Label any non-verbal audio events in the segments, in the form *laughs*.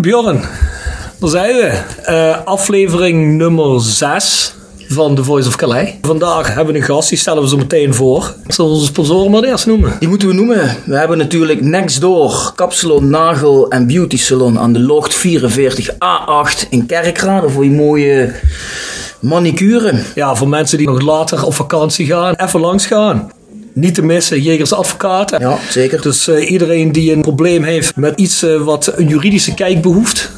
Bjorn. Daar zijn we. Eh, aflevering nummer 6 van The Voice of Calais. Vandaag hebben we een gast, die stellen we zo meteen voor. Zullen we onze sponsoren maar eerst noemen? Die moeten we noemen. We hebben natuurlijk Next Door, Kapsalon, Nagel en Beauty Salon aan de Locht 44A8 in Kerkrade voor je mooie manicure. Ja, voor mensen die nog later op vakantie gaan, even langs gaan. Niet te missen, Jegers Advocaten. Ja, zeker. Dus eh, iedereen die een probleem heeft met iets eh, wat een juridische kijk behoeft,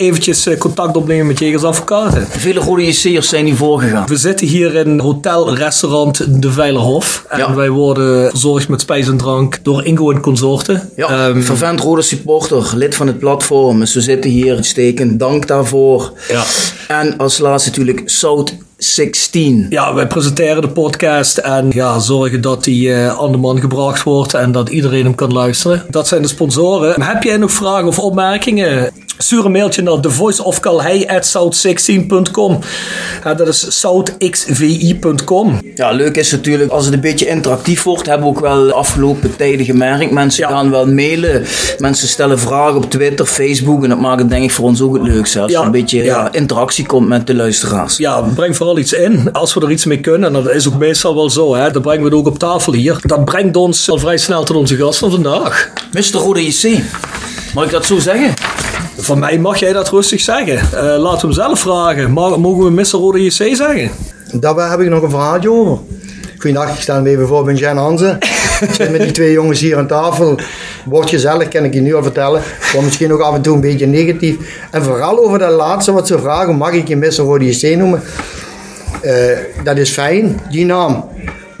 eventjes eh, contact opnemen met Jegers Advocaten. Vele rode JC'ers zijn hier voorgegaan. We zitten hier in hotel, restaurant De Veilerhof. En Ja. wij worden verzorgd met spijs en drank door Ingo en consorten. Ja, Ehm, vervent rode supporter, lid van het platform. Dus we zitten hier uitstekend. Dank daarvoor. Ja. En als laatste natuurlijk South 16. Ja, wij presenteren de podcast en ja, zorgen dat die eh, aan de man gebracht wordt en dat iedereen hem kan luisteren. Dat zijn de sponsoren. Heb jij nog vragen of opmerkingen? Stuur een mailtje naar thevoiceofcalhei@south16.com. Ja, dat is southxvi.com. Ja, leuk is natuurlijk als het een beetje interactief wordt. Hebben we ook wel de afgelopen tijden gemerkt. Mensen Ja. gaan wel mailen. Mensen stellen vragen op Twitter, Facebook. En dat maakt het denk ik voor ons ook het leukste. Als Ja. er een beetje Ja. interactie komt met de luisteraars. Ja, breng vooral iets in. Als we er iets mee kunnen, en dat is ook meestal wel zo, hè, dan brengen we het ook op tafel hier. Dat brengt ons al vrij snel tot onze gast van vandaag. Mr. Rode JC, mag ik dat zo zeggen? Van mij mag jij dat rustig zeggen. Eh, laten we hem zelf vragen. Mag- Mogen we Mr. Rode JC zeggen? Daar heb ik nog een verhaaltje over. Goedendag, ik sta even voor, ben Jan Hansen. Ik zit met die twee jongens hier aan tafel. Wordt gezellig, kan ik je nu al vertellen. Wordt misschien ook af en toe een beetje negatief. En vooral over dat laatste wat ze vragen, mag ik je Mr. Rode JC noemen? Eh, dat is fijn, die naam.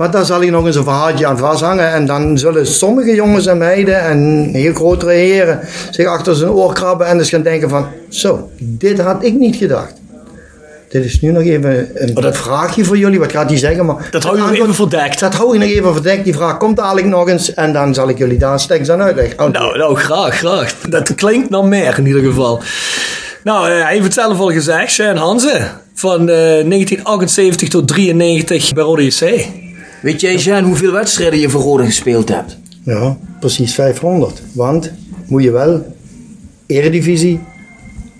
Maar daar zal ik nog eens een verhaaltje aan vasthangen. En dan zullen sommige jongens en meiden en heel grotere heren zich achter zijn oor krabben en dus gaan denken van... Zo, dit had ik niet gedacht. Dit is nu nog even een dat- vraagje voor jullie. Wat gaat hij zeggen? Maar Dat hou je nog even verdekt. Dat hou ik nog even verdekt. Die vraag komt dadelijk nog eens. En dan zal ik jullie daar straks aan uitleggen. Nou, nou, graag, graag. Dat klinkt naar meer in ieder geval. Nou, eh, hij heeft het zelf al gezegd. Shane Hansen. Van eh, 1978 tot 93 bij Rode. Weet jij, Jean, hoeveel wedstrijden je voor Rode gespeeld hebt? Ja, precies 500. Want, moet je wel, eredivisie,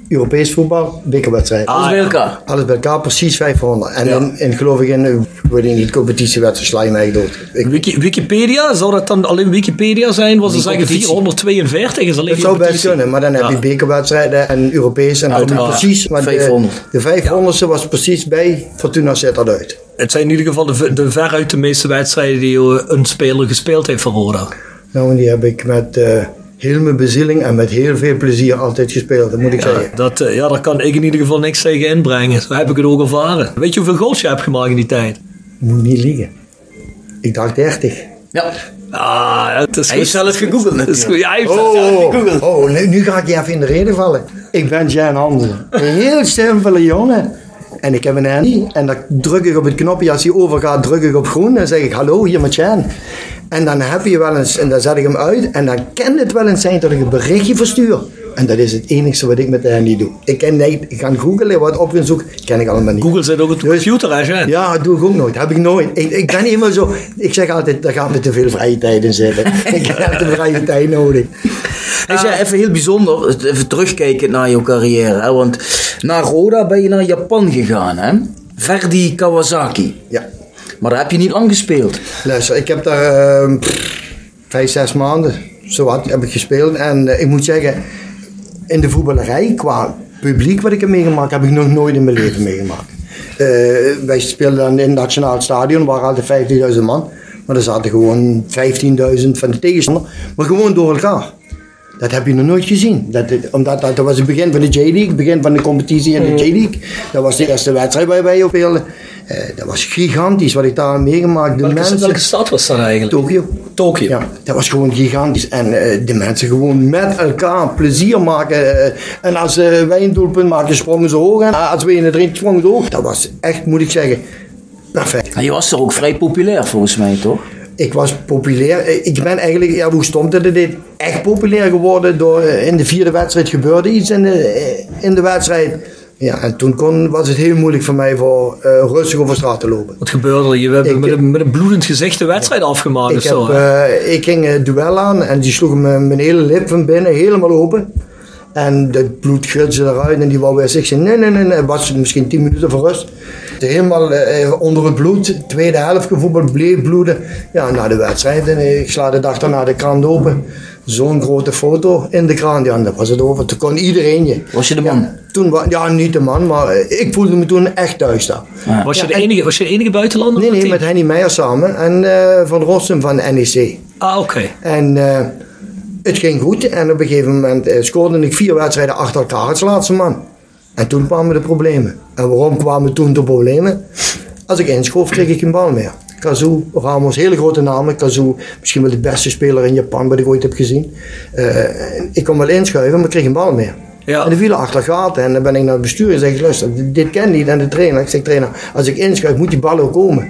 Europees voetbal, bekerwedstrijd. Alles Ah, bij elkaar. Alles bij elkaar precies 500. En Ja. in, in, geloof ik in, eh, ik weet niet, competitiewedstrijd sla je mij dood. Ik, Wiki- Wikipedia, zou dat dan alleen Wikipedia zijn? Was ze zeggen competitie. 442 is alleen het zou best kunnen, maar dan heb Ja. je bekerwedstrijden en Europees. En dan kom je Uiteraard. precies, want de, 500. de 500ste was precies bij Fortuna Sittard uit. Het zijn in ieder geval de, de veruit de meeste wedstrijden die eh, een speler gespeeld heeft voor Roda. Nou, en die heb ik met eh, heel mijn bezieling en met heel veel plezier altijd gespeeld, dat moet ik Ja, zeggen. dat, eh, ja, daar kan ik in ieder geval niks tegen inbrengen. Zo heb ik het ook ervaren. Weet je hoeveel goals je hebt gemaakt in die tijd? Moet niet liegen. Ik dacht 30. Ja. Ah, het is Hij heeft zelf gegoogeld natuurlijk. goed. Ja, hij heeft zelf Oh, gegoogeld. oh nu, nu ga ik je even in de reden vallen. Ik ben Jan Hansen. Een heel simpele jongen. En ik heb een handy. En dan druk ik op het knopje. Als hij overgaat, druk ik op groen. Dan zeg ik, hallo, hier met Jan. En dan heb je wel eens, en dan zet ik hem uit. En dan kan het wel eens zijn dat ik een berichtje verstuur. En dat is het enige wat ik met de handy doe. Ik niet, ik ga googlen, wat op gaan zoeken. Ken ik allemaal niet. Google zit ook op de Dus- computer, hè? Ja, dat doe ik ook nooit. Heb ik nooit. Ik, ik ben helemaal zo. Ik zeg altijd, daar gaat me te veel vrije tijd in zitten. *laughs* ik heb de vrije tijd nodig. Hey, Jean, even heel bijzonder, even terugkijken naar jouw carrière. Hè? Want na Roda ben je naar Japan gegaan, hè? Verdi Kawasaki. Ja. Maar daar heb je niet lang gespeeld. Luister, ik heb daar ehm, pff, vijf, zes maanden zo wat heb ik gespeeld. En eh, ik moet zeggen, in de voetballerij, qua publiek wat ik heb meegemaakt, heb ik nog nooit in mijn leven meegemaakt. Eh, wij speelden dan in het Nationaal Stadion, waar altijd 15.000 man. Maar er zaten gewoon 15.000 van de tegenstander, maar gewoon door elkaar. Dat heb je nog nooit gezien. Dat, omdat dat, dat was het begin van de J-League, het begin van de competitie in de J-League. Dat was de eerste wedstrijd waar wij op speelden. Eh, dat was gigantisch wat ik daar meegemaakt. De Welke, mensen, welke stad was dat eigenlijk? Tokio. Tokio. Ja, dat was gewoon gigantisch. En eh, de mensen gewoon met elkaar plezier maken. eh, en als wij een doelpunt maken, sprongen ze hoog. En als wij in het erin sprongen ze hoog. Dat was echt, moet ik zeggen, perfect. En je was er ook vrij populair volgens mij, toch? Ik was populair. Ik ben eigenlijk, ja, hoe stond het? Dit echt populair geworden door eh, in de vierde wedstrijd gebeurde iets in de, eh, in de wedstrijd. Ja, en toen kon, was het heel moeilijk voor mij voor eh, rustig over straat te lopen. Wat gebeurde er? Je hebt met, een, met een bloedend gezicht de wedstrijd afgemaakt Ik, of zo. heb, ik ging het duel aan en die sloegen me mijn hele lip van binnen helemaal open. En het bloed gritste eruit en die wou weer zich zeggen, nee, nee, nee, nee. Het was misschien 10 minuten voor rust. Helemaal eh, onder het bloed, tweede helft gevoetbald, bleef bloeden. Ja, na de wedstrijd, en eh, ik sla de dag daarna de krant open. Zo'n grote foto in de krant, ja, dan was het over. Toen kon iedereen je. Was je de man? Ja, toen, ja, niet de man, maar eh, ik voelde me toen echt thuis daar. Was je, Ja, de enige, was je de enige buitenlander? Nee, nee, met Henny Meijer samen en eh, Van Rossum van NEC. Ah, oké. En eh, het ging goed en op een gegeven moment eh, scoorde ik vier wedstrijden achter elkaar als laatste man. En toen kwamen de problemen. En waarom kwamen toen de problemen? Als ik inschoof, kreeg ik geen bal meer. Kazu, Ramos, hele grote namen. Kazu, misschien wel de beste speler in Japan wat ik ooit heb gezien. Eh, ik kon wel inschuiven, maar ik kreeg geen bal meer. Ja. En die vielen achter gaten. En dan ben ik naar het bestuur en zeg ik, luister, dit- ken niet. En de trainer, ik zeg, trainer, als ik inschuif, moet die bal ook komen.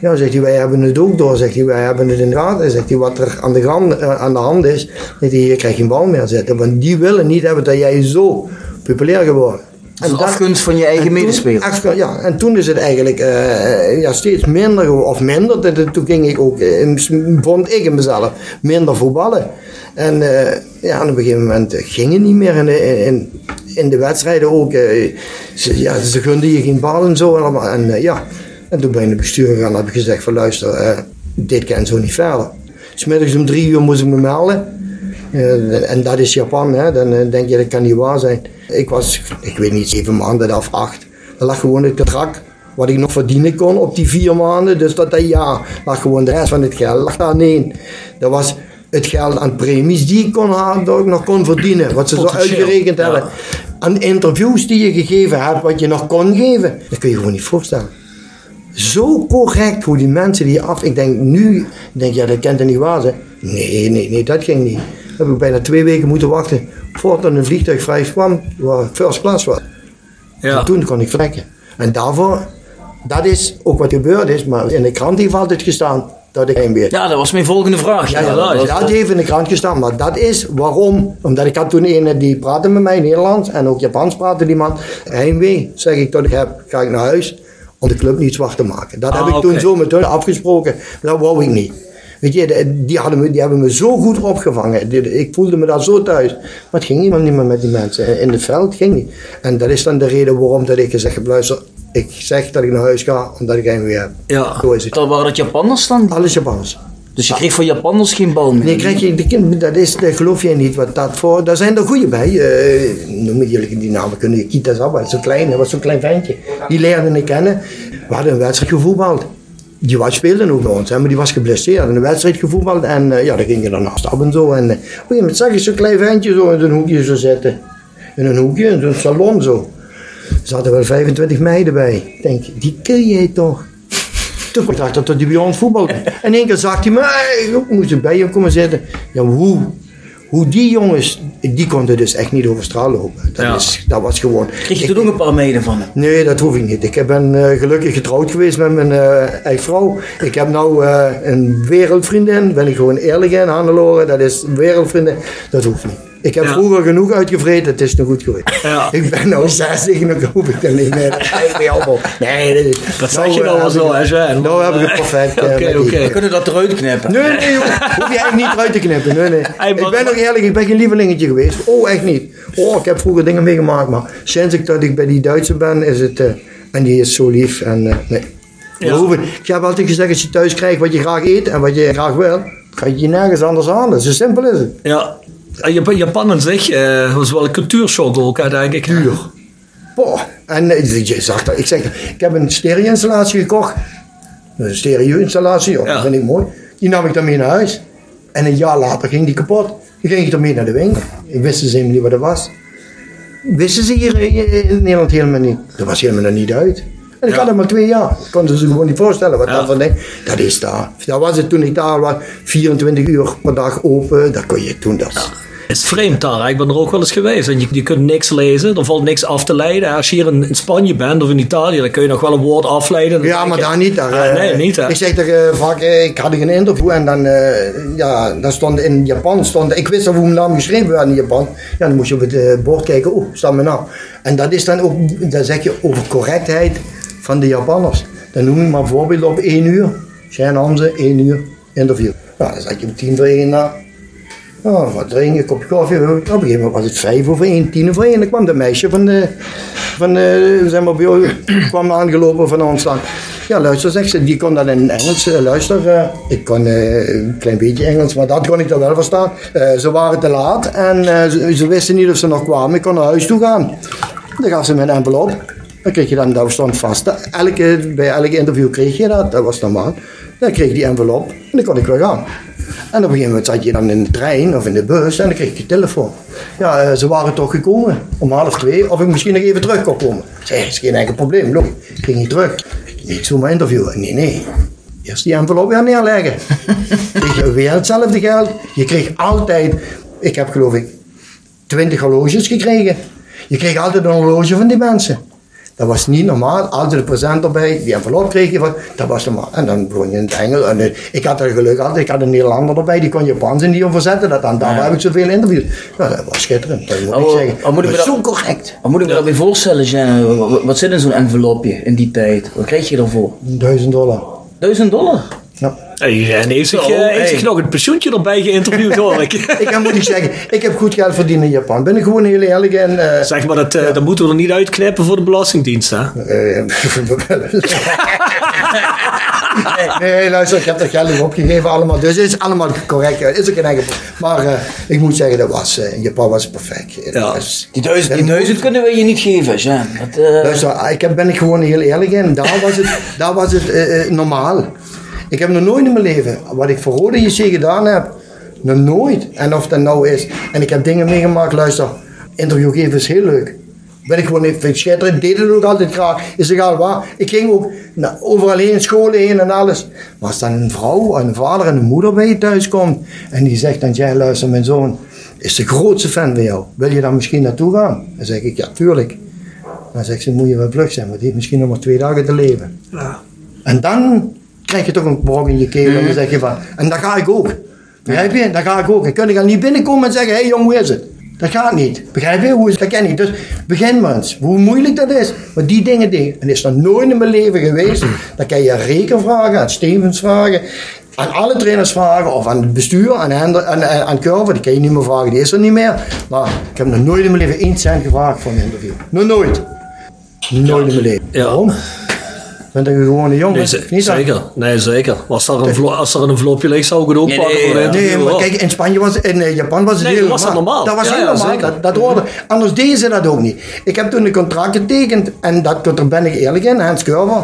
Ja, zegt hij, wij hebben het ook door. Zegt hij, wij hebben het in de gaten. Zegt hij, wat er aan de, gang, eh, aan de hand is, zegt hij, je krijgt geen bal meer zitten. Want die willen niet hebben dat jij zo populair geworden. En afgunst van je eigen medespeler. ja, en toen is het eigenlijk eh, ja, steeds minder, of minder. Dat- Toen ging ik ook, eh, in- vond ik in mezelf, minder voetballen. En eh, ja, op een gegeven moment eh, ging het niet meer in de, in, in de wedstrijden ook. eh, ze, ja, ze gunden je geen bal en zo. En, allemaal. en eh, ja, en toen ben ik naar de bestuur gegaan en heb ik gezegd van luister, eh, dit kan zo niet verder. Smiddags om drie uur moest ik me melden. Eh, en dat is Japan, hè. dan eh, denk je dat kan niet waar zijn. Ik was, ik weet niet, zeven maanden of acht. Er lag gewoon het contract wat ik nog verdienen kon op die vier maanden. Dus dat, dat jaar lag gewoon de rest van het geld lag daar nee. Dat was het geld aan premies die ik kon halen, dat ik nog kon verdienen. Wat ze zo uitgerekend ja. hebben. Aan interviews die je gegeven hebt, wat je nog kon geven. Dat kun je gewoon niet voorstellen zo correct hoe die mensen die af. Ik denk nu, ik denk ja, dat kan er niet waar zijn. Nee, nee, nee, dat ging niet. Heb ik bijna twee weken moeten wachten voordat een vliegtuig vrij kwam waar first class was. Ja. En toen kon ik vertrekken. En daarvoor, dat is ook wat gebeurd is, maar in de krant heeft altijd gestaan dat ik heen weer. Ja, dat was mijn volgende vraag. Ja, ja, inderdaad. dat, dat heeft in de krant gestaan, maar dat is waarom. Omdat ik had toen een die praatte met mij Nederlands en ook Japans praatte die man. Heimwee, zeg ik dat ik heb, ga ik naar huis om de club niet zwart te maken. Dat Ah, heb ik toen zo met hun afgesproken, dat wou ik niet. Weet je, die, hadden me, die hebben me zo goed opgevangen. Ik voelde me daar zo thuis. Maar het ging helemaal niet meer met die mensen. In het veld ging niet. En dat is dan de reden waarom dat ik gezegd heb, luister, ik zeg dat ik naar huis ga omdat ik heimwee heb. Ja. Zo is het. Dat waren het Japanners dan? Alles Japans. Dus je kreeg van Japanners geen bal meer? Nee, krijg je, de dat, is, dat geloof je niet wat dat voor. Daar zijn er goede bij. eh noem jullie die namen kunnen. Kita Zabba, zo klein, was zo'n klein ventje. Die leerde ik kennen. We hadden een wedstrijd gevoetbald. Die was speelde ook bij ons, maar die was geblesseerd. En een wedstrijd gevoetbald en eh, ja, dan ging je daarnaast af en zo. En zag je zo'n klein ventje zo in zo'n hoekje zo zitten. In een hoekje, in zo'n salon zo. Er zaten wel 25 meiden bij. Ik denk, die ken jij toch? *laughs* Toen kwam ik dat hij bij ons voetbalde. En in één keer zag hij me, ik moest bij hem komen zitten. Ja, hoe, hoe die jongens, die konden dus echt niet over straat lopen. Dat, Ja. is, dat was gewoon... Kreeg je toen ook een paar meiden van hem? Nee, dat hoef ik niet. Ik ben eh, gelukkig getrouwd geweest met mijn eh ex-vrouw. Ik heb nou eh, een wereldvriendin, ben ik gewoon eerlijk in, Hannelore. Dat is een wereldvriendin. Dat hoeft niet. Ik heb Ja. vroeger genoeg uitgevreten, het is nog goed geweest. Ja. Ik ben nou 60 en dan hoef ik dat niet meer. *laughs* Nee, dat, is, Dat zeg je eh, nou wel heb zo, hè, Sven? Nou heb ik het perfect. eh, Oké, oké. We kunnen dat eruit knippen. Nee, nee, joh. Hoef je echt niet eruit te knippen. Nee, nee. Hey, ik ben nog eerlijk, ik ben geen lievelingetje geweest. Oh, echt niet. Oh, ik heb vroeger dingen meegemaakt, maar sinds ik dat ik bij die Duitse ben, is het. eh, en die is zo lief. En eh, nee. Ja. Ik heb altijd gezegd, als je thuis krijgt wat je graag eet en wat je graag wil, ga je je nergens anders aan. Zo simpel is het. Ja. En Japan, Japan aan zich eh, was wel een cultuurshock ook uiteindelijk. Duur. Boah. En eh, je zag dat. Ik zeg, ik heb een stereo-installatie gekocht. Een stereo-installatie, oh, Ja. dat vind ik mooi. Die nam ik dan mee naar huis. En een jaar later ging die kapot. Dan ging ik ermee naar de winkel. Ik wist ze helemaal niet wat dat was. Wisten ze hier in Nederland helemaal niet. Dat was helemaal nog niet uit. En ik Ja. had er maar twee jaar. Ik kon ze zich gewoon niet voorstellen wat Ja. dat van ding. Dat is daar. Dat was het toen ik daar was. 24 uur per dag open. Dat kon je toen. Dat. Het is vreemd daar. Ik ben er ook wel eens geweest. En je, je kunt niks lezen. Er valt niks af te leiden. Als je hier in, in Spanje bent of in Italië, dan kun je nog wel een woord afleiden. Ja, maar je- daar niet. Daar, Ah, eh, nee, niet hè. Ik zeg er vaak, eh, ik had een interview en dan, eh, ja, dan stond in Japan, stond, ik wist al hoe mijn naam geschreven werd in Japan. Ja, dan moest je op het eh, bord kijken, oh, staat mijn naam. En dat is dan ook, dan zeg je over correctheid van de Japanners. Dan noem ik maar voorbeelden op één uur. Shane Hamze, één uur, interview. Ja, dan zat je om tien voor één na. Oh, wat drinken, een kopje koffie. Op een gegeven moment was het vijf over één, tien over één. Dan kwam de meisje van de, van de, zeg maar, bij kwam aangelopen van ons. Ja, luister, zegt ze, die kon dan in Engels. eh, luister, eh, ik kon eh, een klein beetje Engels, maar dat kon ik dan wel verstaan. Eh, ze waren te laat en eh, ze, ze wisten niet of ze nog kwamen. Ik kon naar huis toe gaan. Dan gaf ze een envelop. Dan kreeg je dan, dat stond vast. Elke, bij elk interview kreeg je dat, dat was normaal. Dan kreeg je die envelop en dan kon ik weer gaan. En op een gegeven moment zat je dan in de trein of in de bus en dan kreeg je telefoon. Ja, eh, ze waren toch gekomen om half twee, of ik misschien nog even terug kon komen. Zei, is geen enkel probleem, loop, ik ging niet terug. Niet zomaar interviewen. Nee, nee. Eerst die envelop weer neerleggen. *laughs* kreeg je weer hetzelfde geld. Je kreeg altijd, ik heb geloof ik 20 horloges gekregen. Je kreeg altijd een horloge van die mensen. Dat was niet normaal. Altijd een present erbij. Die envelop kreeg je van. Dat was normaal. En dan begon je in het Engels. En eh, ik had er geluk altijd. Ik had een Nederlander erbij. Die kon Japans en die overzetten. Dat dan, daarom heb ik zoveel interviews. Nou, dat was schitterend. Dat moet ik Oh, zeggen. oh, moet ik Dat dat- zo correct. Wat moet ik me daarbij voorstellen, Jean? Wat, wat zit in zo'n envelopje in die tijd? Wat kreeg je ervoor? Duizend dollar. Duizend dollar? Ja. Hey, en heeft zich, eh, heeft hey. zich nog een pensioentje erbij geïnterviewd, hoor ik. *laughs* Ik kan moet ik zeggen, ik heb goed geld verdiend in Japan. Ben ik gewoon heel eerlijk. En, eh, Zeg maar, dat, eh, dat moeten we er niet uitknippen voor de Belastingdienst, hè? Eh, *laughs* nee, nee, luister, ik heb dat geld niet opgegeven allemaal. Dus het is allemaal correct. Het is ook geen enkel Maar eh, ik moet zeggen, dat was, eh, in Japan was het perfect. Ja. Die duizend, die duizend kunnen we je niet geven, Jean. Dat, eh, Luister, ik heb, ben ik gewoon heel eerlijk in. Daar was het, daar was het eh, eh, normaal. Ik heb nog nooit in mijn leven, wat ik voor Rode JC gedaan heb, nog nooit. En of dat nou is, en ik heb dingen meegemaakt, luister, interview geven is heel leuk. Ben ik gewoon ik schitterend, deed het ook altijd graag. Is egal waar. Ik ging ook overal heen, scholen heen en alles. Maar als dan een vrouw, een vader en een moeder bij je thuis komt en die zegt dan, jij luister, mijn zoon is de grootste fan van jou. Wil je daar misschien naartoe gaan? Dan zeg ik, ja, tuurlijk. Dan zegt ze, moet je wel vlug zijn, want die heeft misschien nog maar twee dagen te leven. Ja. En dan krijg je toch een brok in je keel en dan zeg je van, en dan ga ik ook. Begrijp je? Dan ga ik ook. En kun je al niet binnenkomen en zeggen, hé hey, jong, hoe is het? Dat gaat niet. Begrijp je? Hoe is Dat ken ik. Dus begin maar eens. Hoe moeilijk dat is. Maar die dingen, dingen. En is er nooit in mijn leven geweest. Dan kan je aan Reken vragen, aan Stevens vragen. Aan alle trainers vragen. Of aan het bestuur, aan, Hender, aan, aan, aan Curve. Die kan je niet meer vragen. Die is er niet meer. Maar ik heb nog nooit in mijn leven één cent gevraagd voor een interview. Nog nooit. Nooit in mijn leven. Ja. Waarom? Je gewoon een jongen? Nee, niet zeker. Nee, zeker. Als er een, vlo- als er een envelopje ligt, zou ik het ook Nee, pakken nee, Nee, maar kijk, in Spanje was in eh, Japan was het Nee, heel dat was dat normaal. Dat was Ja, heel ja, normaal. zeker. Dat, dat hoorde. Anders deden ze dat ook niet. Ik heb toen een contract getekend en dat, daar ben ik eerlijk in, Hans Curver.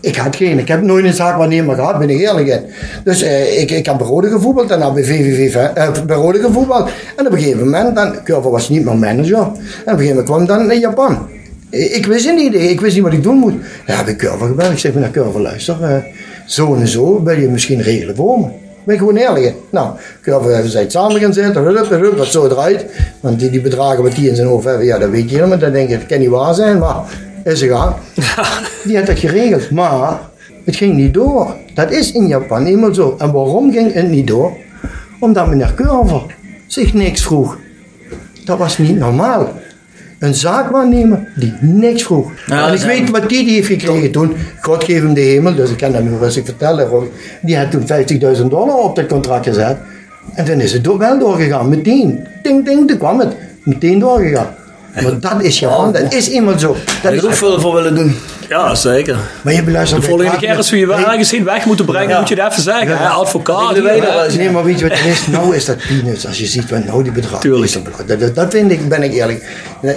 Ik had geen, ik heb nooit een zaakwaarnemer gehad, ben ik eerlijk in. Dus eh, ik, ik heb bij Rode gevoetbald en dan bij VVV eh, bij Rode gevoetbald. En op een gegeven moment, dan, Curver was niet meer manager. En op een gegeven moment kwam ik dan naar Japan. Ik wist het niet, ik wist niet wat ik doen moet. Ja, heb ik Curver gebeld. Ik zeg, naar Curver, luister, eh, zo en zo, wil je misschien regelen voor me? Ben ik gewoon eerlijk in. Nou, Curver hebben zij samen gaan zitten, wat zo eruit. Want die, die bedragen wat die in zijn hoofd hebben, ja, dat weet je helemaal. Dan denk je, dat kan niet waar zijn, maar is egal. *laughs* Die had dat geregeld, maar het ging niet door. Dat is in Japan eenmaal zo. En waarom ging het niet door? Omdat meneer Curver zich niks vroeg. Dat was niet normaal. Een zaakwaarnemer die niks vroeg. Ja, en ik weet wat die, die heeft gekregen toen. God geef hem de hemel, dus ik kan dat nu rustig vertellen. Die had toen 50.000 dollar op dat contract gezet. En toen is het wel doorgegaan, meteen. Ding, ding, toen kwam het. Meteen doorgegaan. Maar *laughs* dat is Japan, dat is eenmaal zo. Dat ik is ook veel voor willen doen. Ja, zeker. maar je beluistert De volgende keer als we je wel ergens heen weg moeten brengen, Ja. moet je het even zeggen. hè? Advocaat. Wel. Nee, maar weet je wat het is? *laughs* Nou is dat peanuts. Als je ziet wat nou die bedrag Tuurlijk. is. Dat, dat, dat vind ik, ben ik eerlijk.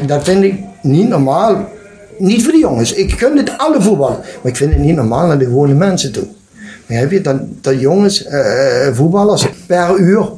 Dat vind ik niet normaal. Niet voor de jongens. Ik gun het alle voetbal. Maar ik vind het niet normaal naar de gewone mensen toe. Maar heb je dat, dat jongens, eh, eh, voetballers, per uur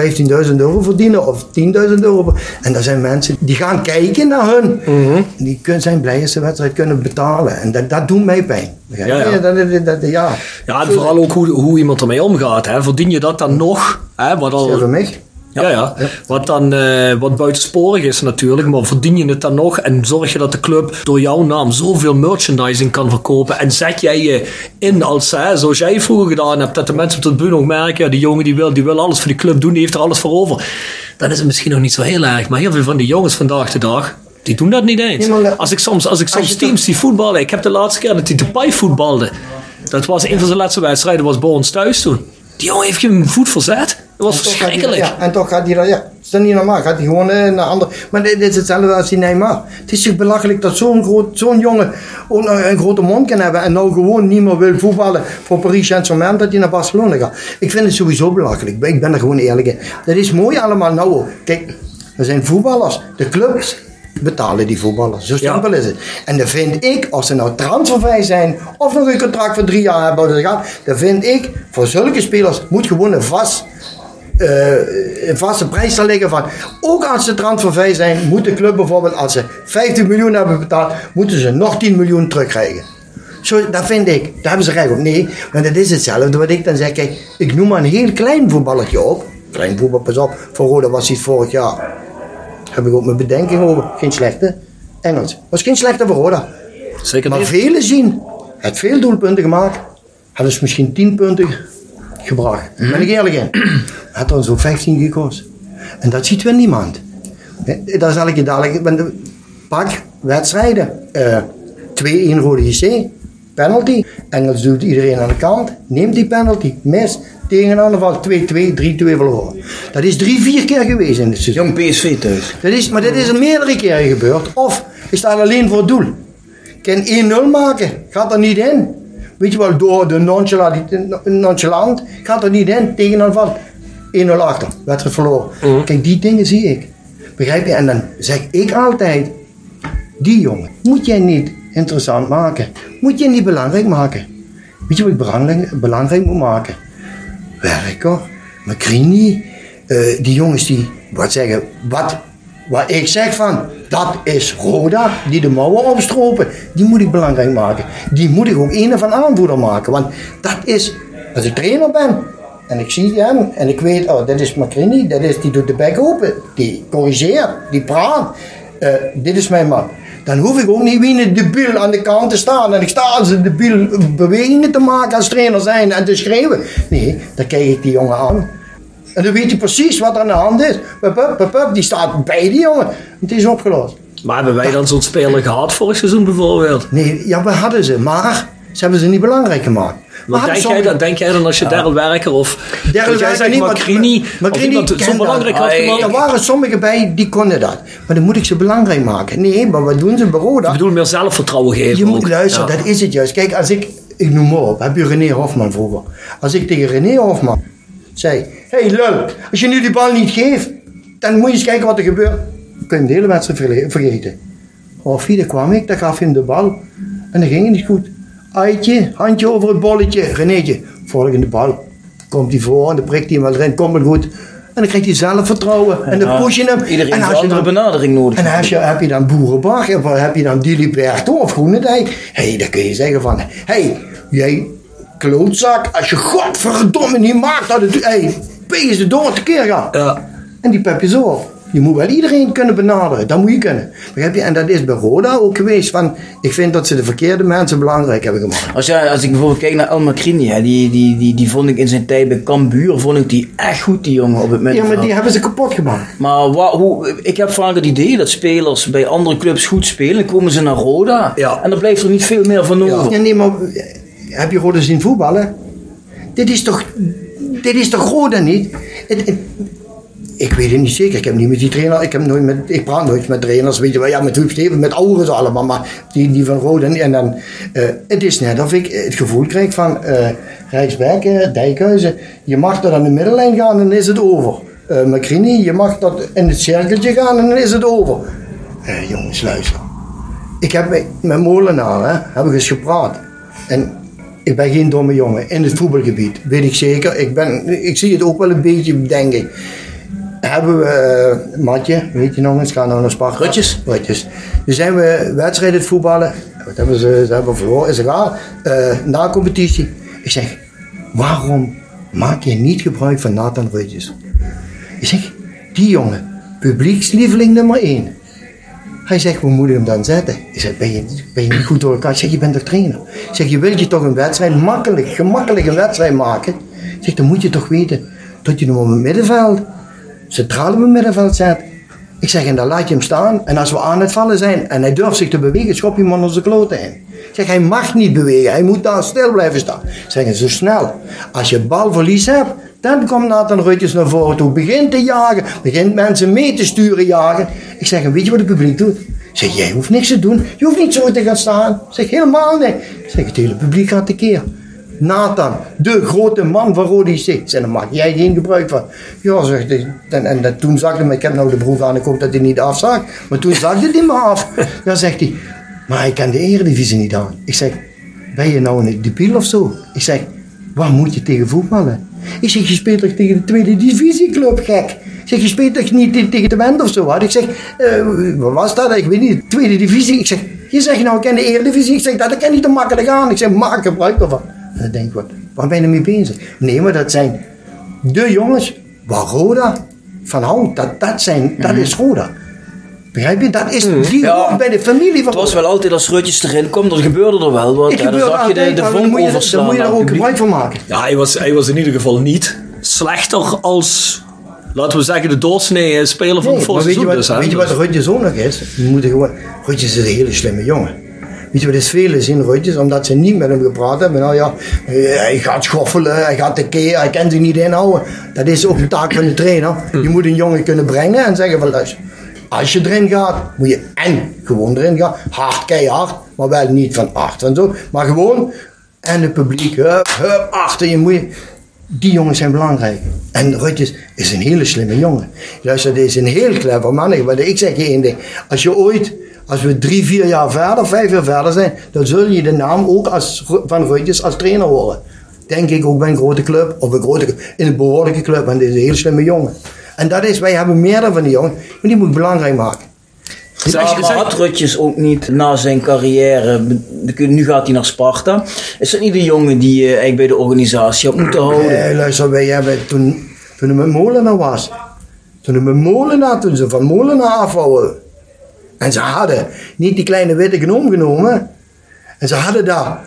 15.000 euro verdienen of 10.000 euro. En dat zijn mensen die gaan kijken naar hun. Mhm. Die kunnen, zijn blij als ze de wedstrijd kunnen betalen. En dat, dat doet mij pijn. Ja, ja. Dat, dat, ja. Ja, en vooral ook hoe, hoe iemand ermee omgaat. Hè. Verdien je dat dan nog? Hè, wat al, voor mij. Ja, ja. Wat dan eh, wat buitensporig is natuurlijk, maar verdien je het dan nog en zorg je dat de club door jouw naam zoveel merchandising kan verkopen en zet jij je in als, hè, zoals jij vroeger gedaan hebt, dat de mensen op de tribune ook merken, ja, die jongen die wil, die wil alles voor die club doen, die heeft er alles voor over. Dan is het misschien nog niet zo heel erg, maar heel veel van die jongens vandaag de dag, die doen dat niet eens. Als ik soms, als ik soms teams die voetballen, ik heb de laatste keer dat hij de Pai voetbalde, dat was een van zijn laatste wedstrijden, was bij ons thuis toen. Die jongen heeft geen voet was En toch gaat hij- verschrikkelijk. Ja, en toch gaat hij dat, ja, dat is dan niet normaal. Gaat hij gewoon eh, naar ander. Maar dit is hetzelfde als die Neymar. Het is toch belachelijk dat zo'n groot, zo'n jongen ook een grote mond kan hebben en nou gewoon niet meer wil voetballen voor Paris Saint-Germain dat hij naar Barcelona gaat. Ik vind het sowieso belachelijk. Ik ben er gewoon eerlijk in. Dat is mooi allemaal. Nou, kijk, er zijn voetballers. De clubs betalen die voetballers. Zo simpel is het. En dan vind ik, als ze nou transfervrij zijn of nog een contract voor drie jaar hebben, dan vind ik, voor zulke spelers moet gewoon een vast eh, een vaste prijs te liggen van. Ook als ze transfervrij zijn, moet de club bijvoorbeeld, als ze 15 miljoen hebben betaald, moeten ze nog 10 miljoen terugkrijgen. Zo, dat vind ik. Daar hebben ze recht op. Nee, maar dat is hetzelfde wat ik dan zeg. Kijk, ik noem maar een heel klein voetballertje op. Klein voetbal, pas op. Voor Roda was hij het vorig jaar. Heb ik ook mijn bedenking over. Geen slechte. Engels. Was geen slechte Roda. Zeker Maar niet. velen zien. Hij heeft veel doelpunten gemaakt. Hadden ze misschien 10 punten gebracht. Daar ben ik eerlijk in. *clears throat* Had er zo'n 15 gekost. En dat ziet weer niemand. Daar zal ik je dadelijk. Pak wedstrijden. Eh 2-1 Rode JC. Penalty. Engels doet iedereen aan de kant. Neemt die penalty. Mis. Tegen een val 2-2, 3-2 verloren. Dat is drie, vier keer geweest in het seizoen. Jong PSV thuis. Dat is, maar dit is er meerdere keren gebeurd. Of je staat alleen voor het doel. Kan 1-0 maken, gaat er niet in. Weet je wel, door de nonchalant, nonchalant gaat er niet in. Tegenaanval, 1-0 achter, wedstrijd verloren. Kijk, die dingen zie ik. Begrijp je? En dan zeg ik altijd, die jongen moet jij niet interessant maken. Moet je niet belangrijk maken. Weet je wat ik belangrijk, belangrijk moet maken? Werker, Macrini, eh, die jongens die wat zeggen, wat, wat ik zeg van, dat is Roda, die de mouwen opstropen, die moet ik belangrijk maken. Die moet ik ook een van aanvoerder maken, want dat is, als ik trainer ben, en ik zie hem, en ik weet, oh, dat is Macrini, dat is, die doet de bek open, die corrigeert, die praat, eh, dit is mijn man. Dan hoef ik ook niet wie een debiel aan de kant te staan. En ik sta als een debiel bewegingen te maken als trainer zijn en te schreeuwen. Nee, dan kijk ik die jongen aan. En dan weet hij precies wat er aan de hand is. Pup, pup, pup, pup, die staat bij die jongen. Het is opgelost. Maar hebben wij dan zo'n speler gehad vorig seizoen bijvoorbeeld? Nee, ja, we hadden ze. Maar ze hebben ze niet belangrijk gemaakt. Hadden denk, jij, dan, denk jij dan als je Daryl Werker of Daryl jij zegt niet, Macrini, of Macrini kent zo belangrijk had gemaakt? Er waren sommigen bij die konden dat. Maar dan moet ik ze belangrijk maken. Nee, maar wat doen ze bij Roda? Ik bedoel meer zelfvertrouwen geven Je ook. moet luisteren, Ja. dat is het juist. Kijk, als ik, ik noem maar op, heb je René Hofman vroeger. Als ik tegen René Hofman zei, hey lul, als je nu die bal niet geeft, dan moet je eens kijken wat er gebeurt. Dan kun je de hele wedstrijd vergeten. Of hier kwam ik, dan gaf hij hem de bal en dan ging het niet goed. Eitje, handje over het bolletje, Renéetje, volgende bal. Komt hij voor en dan prikt hij hem wel erin, komt het goed. En dan krijgt hij zelfvertrouwen en dan push je hem. Iedereen en heeft als een je andere dan- benadering nodig. en heb je, heb je dan Boerenbach, of heb je dan Diliberto of Groenendijk? Hé, hey, dan kun je zeggen van, hé, hey, jij klootzak, als je godverdomme niet maakt dat het, hé, hey, ben je ze door te keer gaan. Ja. En die pep je zo op. Je moet wel iedereen kunnen benaderen, dat moet je kunnen. Begrijp je? En dat is bij Roda ook geweest van, ik vind dat ze de verkeerde mensen belangrijk hebben gemaakt. Als, jij, als ik bijvoorbeeld kijk naar El Macrini, hè, die, die, die, die vond ik in zijn tijd bij Cambuur, vond ik die echt goed, die jongen op het Ja, middenveld. maar die hebben ze kapot gemaakt. Maar hoe, ik heb vaak het idee dat spelers bij andere clubs goed spelen, komen ze naar Roda Ja. en dan blijft er niet veel meer van over. Ja, nee, maar eh, heb je Roda zien voetballen? Dit is toch, dit is toch Roda niet? Het- het- ik weet het niet zeker. Ik heb niet met die trainer, ik, heb nooit met, ik praat nooit met trainers, weet je wel. Ja, met Huub Steven, met ouders allemaal, maar die, die van Roda niet. En dan, eh, het is net of ik het gevoel krijg van eh Rijksberg, eh, Dijkhuizen, je mag tot aan de middellijn gaan en is het over. Eh Macrini, je mag tot in het cirkeltje gaan en dan is het over. Eh, jongens, luister. Ik heb met- met Molenaar, hè, heb ik eens gepraat. En ik ben geen domme jongen. In het voetbalgebied, weet ik zeker. Ik, ben, ik zie het ook wel een beetje, denk ik. Hebben we, eh, Matje, weet je nog eens, gaan we naar Sparta. Rutjes. Rutjes. Nu zijn we wedstrijden het voetballen. Wat hebben ze, ze hebben verloren, is egal. Eh na competitie. Ik zeg, waarom maak je niet gebruik van Nathan Rutjes? Ik zeg, die jongen, publiekslieveling nummer één. Hij zegt, we moeten hem dan zetten. Ik zeg, ben je, ben je niet goed door elkaar? Ik zeg, je bent toch trainer? Ik zeg, je wilt je toch een wedstrijd makkelijk, gemakkelijk een wedstrijd maken? Ik zeg, dan moet je toch weten dat je hem op het middenveld, het middenveld zet. Ik zeg, en dan laat je hem staan. En als we aan het vallen zijn en hij durft zich te bewegen, schop je hem onder zijn kloten in. Ik zeg, hij mag niet bewegen. Hij moet daar stil blijven staan. Zeg, zo snel. Als je balverlies hebt, Dan komt Nathan Rutjes naar voren toe, begint te jagen, begint mensen mee te sturen jagen. Ik zeg, weet je wat het publiek doet? Ik zeg, jij hoeft niks te doen, je hoeft niet zo te gaan staan. Ik zeg, helemaal niet. Ik zeg, het hele publiek gaat tekeer. Nathan, de grote man van Rode IC. Zeg, daar maak jij geen gebruik van. Ja, zegt hij. En, en, dat- toen zag hij ik heb nou de broek aan, ik hoop dat hij niet afzag. Maar toen zag hij me af. Dan zegt hij, maar ik kan de eredivisie niet aan. Ik zeg, ben je nou een debiel of zo? Ik zeg, waar moet je tegen voetballen? Ik zeg, je speelt toch tegen de tweede divisieclub, gek? Zeg, je speelt toch niet te- tegen de Wend of zo? Wat? Ik zeg, eh, wat was dat? Ik weet niet, tweede divisie. Ik zeg, je zegt nou, ik ken de eredivisie. Ik zeg, dat kan niet te makkelijk aan. Ik zeg, maak gebruik ervan. Dan denk ik, wat, waar ben je mee bezig? Nee, maar dat zijn de jongens waar Roda van houdt. Dat, dat, zijn, dat is Roda. Begrijp je? Dat is, die Ja. hoort bij de familie van Het was wel altijd als Rutjes erin kwam, er gebeurde er wel wat. Het Ja, dan zag je de, vonk moet je- overslaan. Dan moet je daar ook gebruik van maken. Ja, hij was, hij was in ieder geval niet slechter als, laten we zeggen, de doorsnee speler van Nee, het maar weet je, wat, dus, weet je wat Rutjes ook nog is? Je moet er gewoon, Rutjes is een hele slimme jongen. Weet je wat is in Rutjes? Omdat ze niet met hem gepraat hebben. Nou ja, eh, hij gaat schoffelen, hij gaat tekeer, hij kan zich niet inhouden. Dat is ook een taak van de trainer. Je moet een jongen kunnen brengen en zeggen van luister. Als je erin gaat, moet je en gewoon erin gaan. Hard, keihard, maar wel niet van acht en zo. Maar gewoon, en het publiek, achter je moet je... Die jongens zijn belangrijk. En Rutjes is een hele slimme jongen. Luister, dit is een heel clever man. Ik zeg je één ding. Als je ooit, als we drie, vier jaar verder, vijf jaar verder zijn, dan zul je de naam ook als, van Rutjes als trainer horen. Denk ik ook bij een grote club, of een grote, in een behoorlijke club, want dit is een hele slimme jongen. En dat is, wij hebben meerdere van die jongen, maar die moet ik belangrijk maken. Ja, Zeg- maar zeg- had Rutjes ook niet na zijn carrière, nu gaat hij naar Sparta, is dat niet een jongen die je eigenlijk bij de organisatie had moeten houden? Eh, luister, wij hebben toen, toen hij met Molenaar was. Toen hij met Molenaar, toen ze van Molenaar afhouden. En ze hadden niet die kleine witte gnoom genomen. En ze hadden daar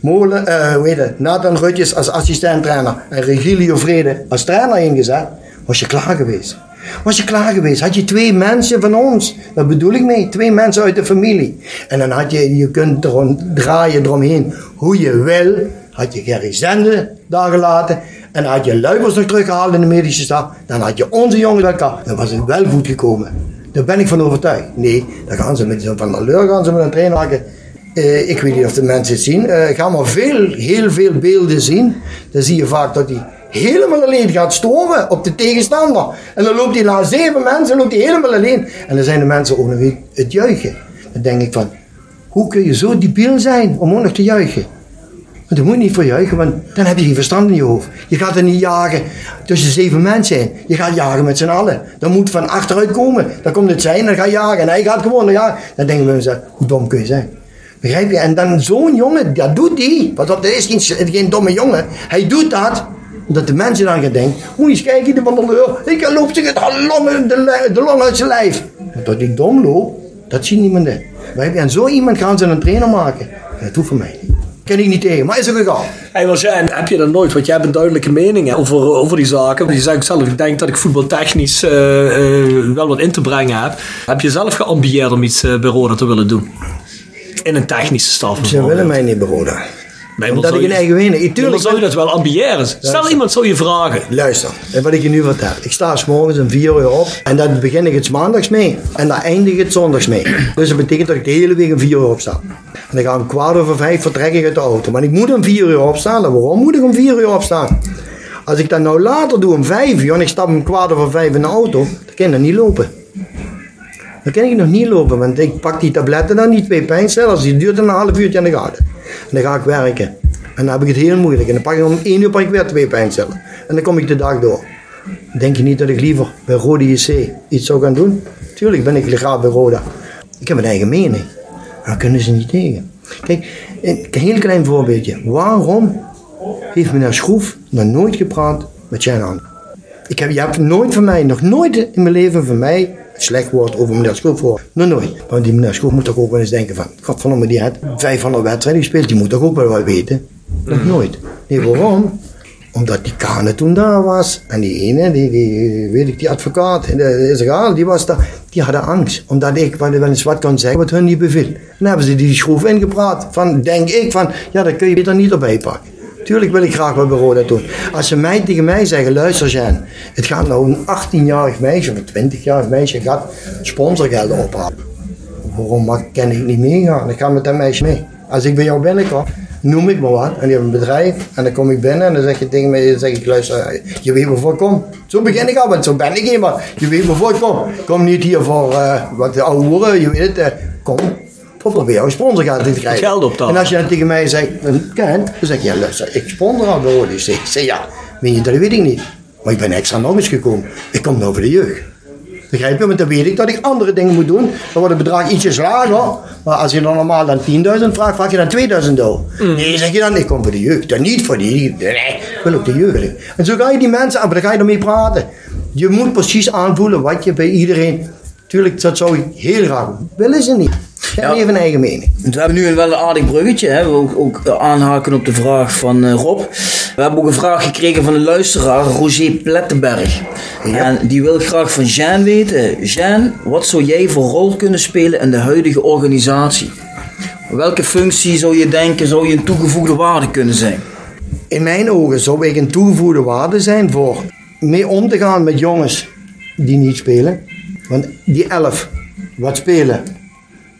Molen, eh, hoe Nathan Rutjes als assistent-trainer en Regilio Vrede als trainer ingezet. Was je klaar geweest? Was je klaar geweest? Had je twee mensen van ons? Dat bedoel ik mee. Twee mensen uit de familie. En dan had je, je kunt draaien eromheen hoe je wil. Had je Gerry Zende daar gelaten. En had je Luibers nog teruggehaald in de medische staf. Dan had je onze jongens bij elkaar. Dan was het wel goed gekomen. Daar ben ik van overtuigd. Nee, dan gaan ze met Van Leur gaan ze met een trainer maken. Eh, ik weet niet of de mensen het zien. Eh ga maar veel, heel veel beelden zien. Dan zie je vaak dat hij helemaal alleen gaat storen op de tegenstander. En dan loopt hij na zeven mensen loopt hij helemaal alleen. En dan zijn de mensen ook nog het juichen. Dan denk ik van, hoe kun je zo debiel zijn om ook nog te juichen? Maar daar moet niet voor juichen, want dan heb je geen verstand in je hoofd. Je gaat er niet jagen tussen zeven mensen. Je gaat jagen met z'n allen. Dan moet van achteruit komen. Dan komt het zijn, dan ga je jagen. En hij gaat gewoon dan jagen. Dan denken we hoe dom kun je zijn? Begrijp je? En dan zo'n jongen, dat doet hij. Want dat is geen, geen domme jongen. Hij doet dat omdat de mensen dan gaan denken, moet eens kijken, de Leur. Ik loop zich het long, de, de uit zijn lijf. Maar dat ik dom loop, dat ziet niemand in. En zo iemand gaan ze een trainer maken. En dat hoeft voor mij niet. Ken ik niet tegen, maar is ook gegaan. Hey, maar jij, heb je dat nooit? Want jij hebt een duidelijke mening over, over die zaken. Je zegt zelf, ik denk dat ik voetbaltechnisch eh, wel wat in te brengen heb. Heb je zelf geambieerd om iets eh, bij Roda te willen doen? In een technische staf? Ze willen mij niet maar Omdat zou ik een je- eigen maar Tuurlijk, zou je dat wel ambiëren? Stel iemand zou je vragen. Luister, en wat ik je nu vertel. Ik sta s morgens om 4 uur op en dan begin ik het maandags mee. En dan eindig ik het zondags mee. Dus dat betekent dat ik de hele week om 4 uur opsta. En dan ga ik kwart over vijf vertrek ik uit de auto. Maar ik moet om 4 uur opstaan. En waarom moet ik om 4 uur opstaan? Als ik dat nou later doe om 5 uur en ik stap om kwart over vijf in de auto, dan kan dat niet lopen. Dan kan ik nog niet lopen, want ik pak die tabletten dan, die twee pijnstillers, die duurt een half uurtje aan de gaten. En dan ga ik werken. En dan heb ik het heel moeilijk. En dan pak ik om één uur pak ik weer twee pijnstillers. En dan kom ik de dag door. Denk je niet dat ik liever bij Rode JC iets zou gaan doen? Tuurlijk ben ik graag bij Roda. Ik heb een eigen mening. Daar kunnen ze niet tegen. Kijk, een heel klein voorbeeldje. Waarom heeft meneer Schroef nog nooit gepraat met Aan? Ik heb, je hebt nooit van mij, nog nooit in mijn leven van mij, een slecht woord over meneer Schroef gehoord. Nog nooit. Want die meneer Schroef moet toch ook wel eens denken van, godverdomme, die heeft 500 wedstrijden gespeeld, die moet toch ook wel wat weten? Nog nooit. Nee, waarom? Omdat die Kane toen daar was. En die ene, die, die weet ik, die advocaat, de Israël, die was daar. Die hadden angst. Omdat ik wel eens wat kan zeggen wat hun niet beviel. Dan hebben ze die schroef ingepraat. Van, denk ik, van, ja, dat kun je beter niet erbij pakken. Tuurlijk wil ik graag wat bij Roda doen. Als ze mij tegen mij zeggen, luister Jan, het gaat nou een 18-jarig meisje of een 20-jarig meisje gaat sponsorgelden ophalen. Waarom mag, kan ik niet meegaan? Ik ga met dat meisje mee. Als ik bij jou binnenkom, noem ik maar wat. En die hebben een bedrijf. En dan kom ik binnen en dan zeg je tegen mij, dan zeg ik, luister, je weet waarvoor ik kom. Zo begin ik al, want zo ben ik niet, maar je weet waarvoor ik kom. Kom niet hier voor uh, wat de oude hoeren, je weet het. Uh, kom, voor bij jou een sponsorgeld te krijgen. Geld op tafel. En als je dan tegen mij zegt, kent, dan zeg je, ja luister, ik sponsor al Rode. Ik zeg, zeg, ja, weet je, dat weet ik niet. Maar ik ben extra nog eens gekomen. Ik kom nou voor de jeugd. Begrijp je? Want dan weet ik dat ik andere dingen moet doen. Dan wordt het bedrag ietsjes lager. Maar als je dan normaal dan 10.000 vraagt, vraag je dan 2000 euro. Mm. Nee, zeg je dan, ik kom voor de jeugd. Dan niet voor die. Nee, ik wil ook de jeugd. En zo ga je die mensen aan, dan ga je ermee praten. Je moet precies aanvoelen wat je bij iedereen. Tuurlijk, dat zou ik heel graag willen ze niet. Hebben Ja. even een eigen mening. We hebben nu een wel een aardig bruggetje. Hè? We ook, ook aanhaken op de vraag van eh, Rob. We hebben ook een vraag gekregen van een luisteraar, Roger Plettenberg. En die wil graag van Jean weten. Jean, wat zou jij voor rol kunnen spelen in de huidige organisatie? Welke functie zou je denken, zou je een toegevoegde waarde kunnen zijn? In mijn ogen zou ik een toegevoegde waarde zijn voor mee om te gaan met jongens die niet spelen. Want die elf wat spelen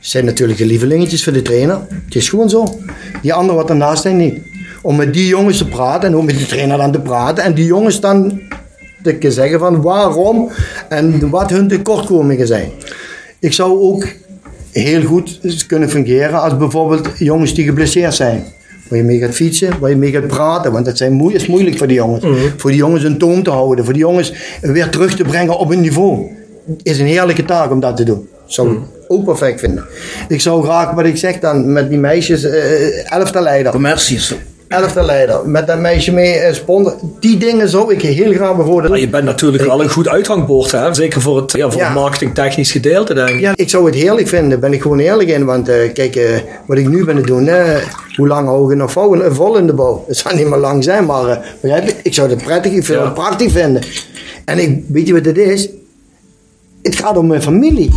zijn natuurlijk de lievelingetjes voor de trainer. Het is gewoon zo. Die anderen wat ernaast zijn niet. Om met die jongens te praten en ook met die trainer dan te praten. En die jongens dan te zeggen van waarom en wat hun tekortkomingen zijn. Ik zou ook heel goed kunnen fungeren als bijvoorbeeld jongens die geblesseerd zijn. Waar je mee gaat fietsen, waar je mee gaat praten. Want dat zijn moe- is moeilijk voor die jongens. Voor die jongens een toon te houden. Voor die jongens weer terug te brengen op hun niveau. Is een heerlijke taak om dat te doen. Zou ik ook perfect vinden. Ik zou graag, wat ik zeg dan, met die meisjes, eh elftal leider. Elftal leider. Met dat meisje mee eh, sponsor. Die dingen zou ik heel graag bijvoorbeeld. Maar je bent natuurlijk wel een goed uithangbord, hè? zeker voor het, ja, voor Ja. marketingtechnisch gedeelte, denk ik. Ja, ik zou het heerlijk vinden, ben ik gewoon eerlijk in. Want eh, kijk, eh, wat ik nu ben te doen, hoe lang hou ik nog vol, vol in de bouw? Het zal niet meer lang zijn, maar ik zou het prettig, ik vind Ja. het prachtig vinden. En ik, weet je wat het is? Het gaat om mijn familie.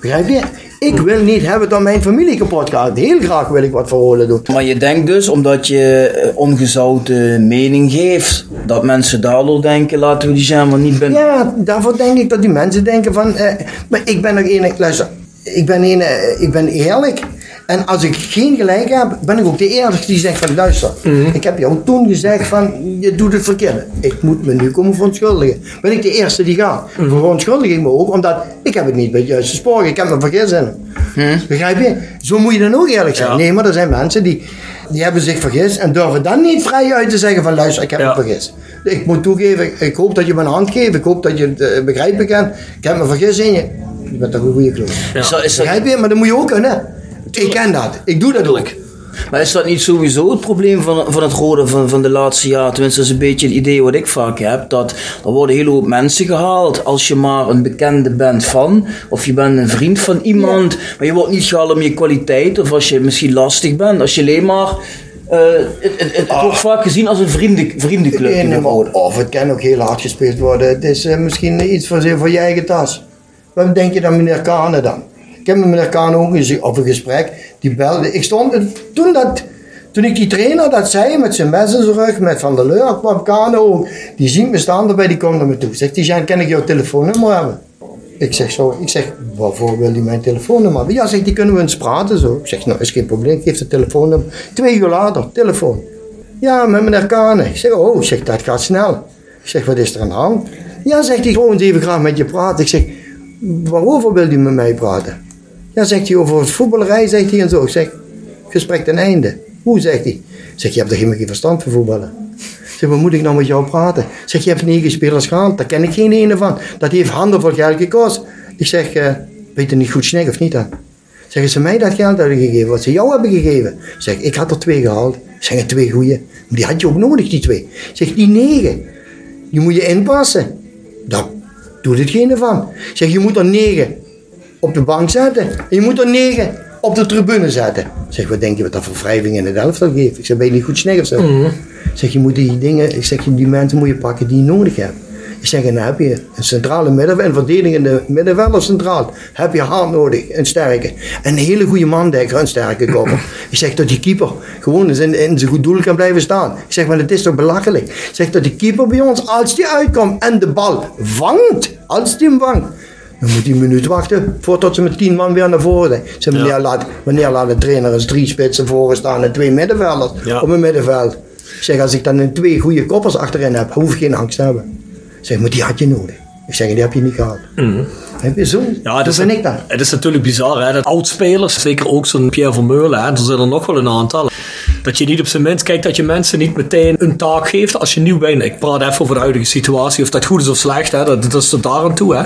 Begrijp je? Ik wil niet hebben dat mijn familie kapot gaat. Heel graag wil ik wat voor doen. Maar je denkt dus, omdat je eh, ongezouten mening geeft, dat mensen daardoor denken, laten we die maar niet binnen. Ja, daarvoor denk ik dat die mensen denken van... eh, maar ik ben nog één... Luister, ik ben, een, eh, ik ben eerlijk. En als ik geen gelijk heb, ben ik ook de eerste die zegt van... Luister, ik heb jou toen gezegd van... Je doet het verkeerd. Ik moet me nu komen verontschuldigen. Ben ik de eerste die gaat. Verontschuldig ik me ook, omdat ik heb het niet bij het juiste spoor. Ik heb me vergist in. Begrijp je? Zo moet je dan ook eerlijk zijn. Ja. Nee, maar er zijn mensen die, die hebben zich vergist en durven dan niet vrij uit te zeggen van luister, ik heb Ja. me vergist. Ik moet toegeven, ik- hoop dat je me een hand geeft, ik hoop dat je het eh, begrijpen kan. Ik heb me vergist in je. Je bent toch een goede is, dat, Begrijp je? Maar dat moet je ook kunnen. Ik ken dat. Ik doe dat ook. maar is dat niet sowieso het probleem van, van het rode van, van de laatste jaren? Tenminste, dat is een beetje het idee wat ik vaak heb. Dat er worden een hele hoop mensen gehaald als je maar een bekende bent van. Of je bent een vriend van iemand. Maar je wordt niet gehaald om je kwaliteit. Of als je misschien lastig bent. Als je alleen maar... eh, het, het, het wordt vaak gezien als een vrienden, vriendenclub. Nee, of het kan ook heel hard gespeeld worden. Het is eh, misschien iets voor, voor je eigen tas. Wat denk je dan meneer Kane dan? Ik heb met meneer eens op een gesprek. Die belde. Ik stond toen dat... Toen ik die trainer dat zei, met zijn mes in zijn rug, met Van der Leur, kwam Kane ook. Die ziet me staan erbij, die komt naar me toe. Zegt die Jean, kan ik jouw telefoonnummer hebben? Ik zeg zo, ik zeg, waarvoor wil hij mijn telefoonnummer? Ja, zegt die kunnen we eens praten zo. Ik zeg, nou is geen probleem, geef het telefoonnummer. Twee uur later, telefoon. Ja, met meneer Kane. Ik zeg, oh, zeg, dat gaat snel. Ik zeg, wat is er aan de hand? Ja, zegt hij, gewoon even graag met je praten. Ik zeg, waarover wil hij met mij praten? Ja, zegt hij, over het voetballerij, zegt hij en zo. Ik zeg, gesprek ten einde. Hoe, zegt hij? Zeg, je hebt er geen verstand van voetballen. Zeg, wat moet ik nou met jou praten? Zeg, je hebt negen spelers gehaald, daar ken ik geen ene van. Dat heeft handen vol geld gekost. Ik zeg, eh, weet je niet goed snek of niet dan? Zeggen ze mij dat geld hebben gegeven, wat ze jou hebben gegeven? Zeg, ik had er twee gehaald. Ik zeg, twee goeie. Maar die had je ook nodig, die twee. Zeg, die negen, die moet je inpassen. Daar doet het geen van. Zeg, je moet er negen op de bank zetten. En je moet er negen op de tribune zetten. Ik zeg, wat denk je wat dat voor wrijving in het elftal geeft? Ik zeg, ben je niet goed of zo? Ik zeg, je moet die dingen, ik zeg, die mensen moet je pakken die je nodig hebt. Ik zeg, en dan heb je een centrale middenveld, een verdedigende middenvelder centraal. Heb je hard nodig, een sterke. Een hele goede mandekker, een sterke *laughs* kopper. Ik zeg dat die keeper gewoon in, in zijn goed doel kan blijven staan. Ik zeg, maar het is toch belachelijk. Ik zeg dat die keeper bij ons, als die uitkomt en de bal vangt, als die hem vangt, dan moet hij een minuut wachten voordat ze met tien man weer naar voren zijn. Ze wanneer, laat, wanneer laat de trainer eens drie spitsen voor staan en twee middenvelders Ja. op een middenveld? Ik zeg, als ik dan een twee goede koppers achterin heb, hoef ik geen angst te hebben. Ik zeg, maar die had je nodig. Ik zeg, die heb je niet gehad. Heb je zo? Mhm. Ja, Zo het is, vind ik dat. Het is natuurlijk bizar, hè, dat oudspelers, zeker ook zo'n Pierre Vermeulen, hè, er zijn er nog wel een aantal, dat je niet op zijn minst kijkt dat je mensen niet meteen een taak geeft als je nieuw bent. Ik praat even over de huidige situatie, of dat goed is of slecht, hè, dat, dat is tot daar aan toe. Hè.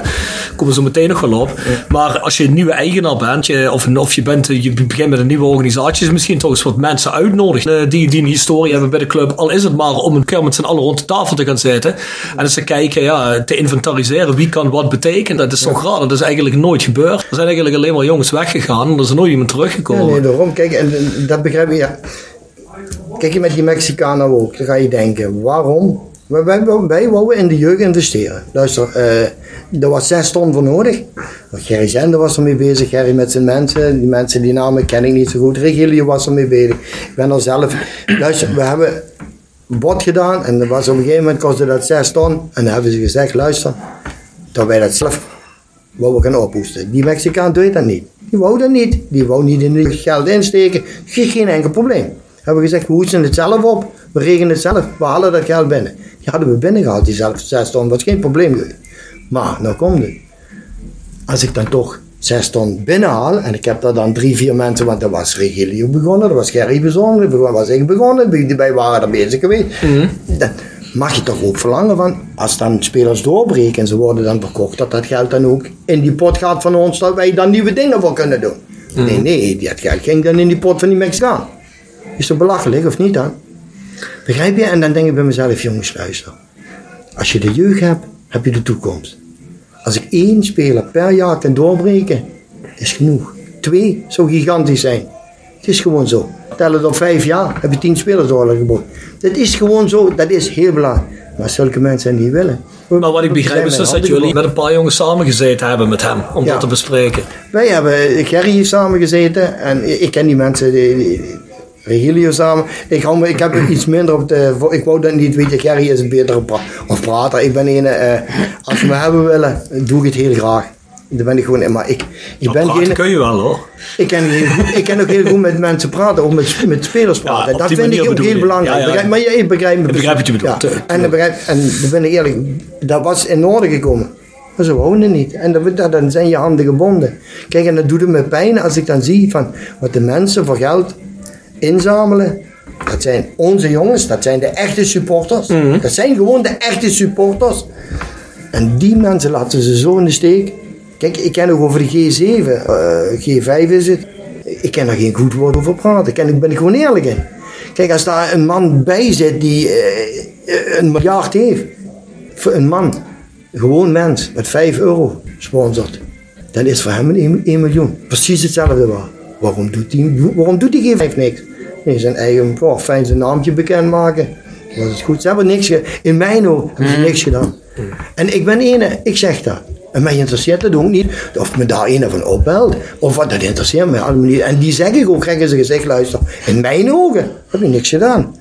Komen zo meteen nog wel op. Maar als je een nieuwe eigenaar bent, je, of, of je, bent, je begint met een nieuwe organisatie, is misschien toch eens wat mensen uitnodigt eh, die, die een historie hebben bij de club. Al is het maar om een keer met z'n allen rond de tafel te gaan zitten en eens te kijken, ja, te inventariseren wie kan wat betekenen. Dat is toch raar, dat is eigenlijk nooit gebeurd. Er zijn eigenlijk alleen maar jongens weggegaan en er is nooit iemand Ja, teruggekomen. nee, daarom. Kijk, en, en dat begrijp ik. Ja. Kijk je met die Mexicanen ook, dan ga je denken, waarom? Wij, wij, in de jeugd investeren. Luister, eh er was zes ton voor nodig. Gerry Zender was ermee bezig, Gerry met zijn mensen. Die mensen, die namen ken ik niet zo goed. Regilio was ermee bezig. Ik ben er zelf. Luister, we hebben bod gedaan en er was op een gegeven moment kostte dat zes ton. En dan hebben ze gezegd, luister, dat wij dat zelf wou gaan ophoesten. Die Mexicaan deed dat niet. Die wou dat niet. Die wou niet in het geld insteken. Geen enkel probleem. Hebben we gezegd, we hoesten het zelf op. We regelen het zelf. We halen dat geld binnen. Die hadden we binnengehaald, die zelf zes ton. was geen probleem geweest. Maar, nou komt het. Als ik dan toch zes ton binnenhaal, en ik heb daar dan drie, vier mensen, want dat was Regilio begonnen, dat was Gerry begonnen, dat was ik begonnen, wij- waren er bezig geweest. Dan mag je toch ook verlangen van, als dan spelers doorbreken en ze worden dan verkocht, dat dat geld dan ook in die pot gaat van ons, dat wij dan nieuwe dingen voor kunnen doen. Nee, nee, dat geld ging dan in die pot van die Mexicaan. Is toch belachelijk, of niet dan? Begrijp je? En dan denk ik bij mezelf, jongens, luister. Als je de jeugd hebt, heb je de toekomst. Als ik één speler per jaar kan doorbreken, is genoeg. Twee zou gigantisch zijn. Het is gewoon zo. Tel het op vijf jaar, heb je tien spelers doorgeboren. Dat is gewoon zo, dat is heel belangrijk. Maar zulke mensen niet willen. Maar wat ik begrijp is dus dat jullie met een paar jongens samengezeten hebben met hem, om Ja. dat te bespreken. Wij hebben Gerry hier samen gezeten en ik ken die mensen, die, die- Regilio samen. Ik, hou me, ik heb iets minder op de. Ik wou dat niet, weet je, Gerry is een betere pra of prater. Ik ben een, eh, als we me hebben willen, doe ik het heel graag. Daar ben ik gewoon in. Maar ik, ik ben geen. kun je wel hoor. Ik ken, ik ken ook heel goed met mensen praten, ook met, met spelers praten. op dat vind ik ook heel je. belangrijk. Ja, ja. Begrijp- maar je, ik begrijp me. Ik begrijp wat je bedoelt, Ja. En, dan begrijp, en dan ben ik eerlijk, dat was in orde gekomen. Maar ze wonen niet. En dan, dan- dan zijn je handen gebonden. Kijk, en dat doet het me pijn als ik dan zie van wat de mensen voor geld inzamelen. Dat zijn onze jongens, dat zijn de echte supporters. Mhm. Dat zijn gewoon de echte supporters. En die mensen laten ze zo in de steek. Kijk, ik ken ook over de G7, eh, G5 is het. Ik kan daar geen goed woord over praten. Ik, ken, ik ben er gewoon eerlijk in. Kijk, als daar een man bij zit die eh, een miljard heeft. Voor een man, gewoon mens, met 5 euro sponsort. Dan is voor hem een 1 miljoen. Precies hetzelfde waar. Waarom doet die, waarom doet die G5 niks? Zijn eigen, oh, fijn zijn naamje bekendmaken. Dat is goed. Ze hebben niks gedaan. In mijn ogen hebben ze niks gedaan. En ik ben ene, ik zeg dat. En mij interesseert dat ook niet. Of me daar een van opbelt. Of wat, dat interesseert me allemaal niet. En die zeg ik ook, krijg in zijn gezicht, luister. In mijn ogen heb je niks gedaan.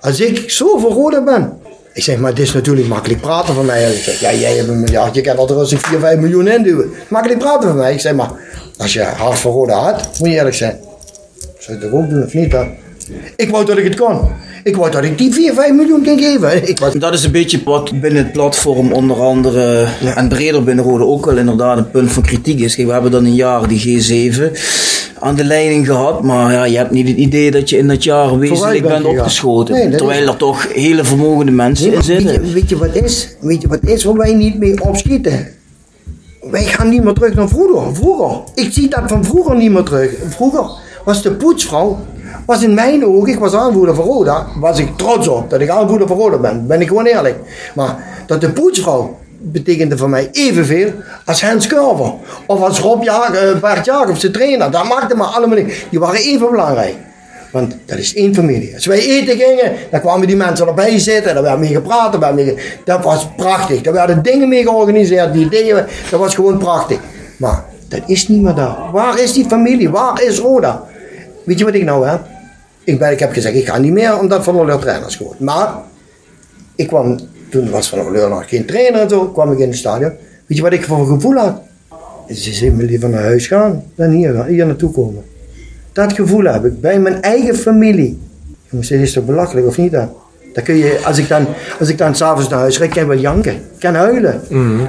Als ik zo voor Roda ben. Ik zeg, maar het is natuurlijk makkelijk praten van mij. Ik zeg, ja, jij hebt een miljard, je kan er rustig 4, 5 miljoen induwen. Makkelijk praten van mij. Ik zeg, maar als je hard voor Roda had, moet je eerlijk zijn. Zou je het ook doen of niet dan? Ik wou dat ik het kon. Ik wou dat ik die 4, 5 miljoen kan geven. Ik was, Dat is een beetje wat binnen het platform onder andere en breder binnen Rode ook wel inderdaad een punt van kritiek is. Kijk, we hebben dan een jaar die G7 aan de leiding gehad, maar ja, je hebt niet het idee dat je in dat jaar wezenlijk bent opgeschoten. Nee, terwijl is- er toch hele vermogende mensen in weet, zitten. je, weet je wat is? Weet je wat is waar wij niet mee opschieten? Wij gaan niet meer terug naar vroeger. Vroeger. Ik zie dat van vroeger niet meer terug. Vroeger was de poetsvrouw, was in mijn ogen, ik was aanvoerder van Roda, was ik trots op dat ik aanvoerder van Roda ben. Ben ik gewoon eerlijk. Maar dat de poetsvrouw betekende voor mij evenveel als Hans Curver. Of als Rob Jager, eh, Bert Jacobs, de trainer. Dat maakte me allemaal niet. Die waren even belangrijk. Want dat is één familie. Als wij eten gingen, dan kwamen die mensen erbij zitten. Daar werd mee gepraat. werd Dat was prachtig. Daar werden dingen mee georganiseerd. Die ideeën, dat was gewoon prachtig. Maar dat is niet meer daar. Waar is die familie? Waar is Roda? Weet je wat ik nou heb? Ik, ben, ik heb gezegd, ik ga niet meer omdat Van der Leur trainers geworden. Maar ik kwam, toen was Van der Leur nog geen trainer en zo, kwam ik in het stadion. Weet je wat ik voor een gevoel had? Ze zijn me liever naar huis gaan dan hier, hier naartoe komen. Dat gevoel heb ik bij mijn eigen familie. Jongens, dit is toch belachelijk of niet dan? Dan kun je, als ik dan, als ik dan s'avonds naar huis rijd, kan ik wel janken. Ik kan huilen.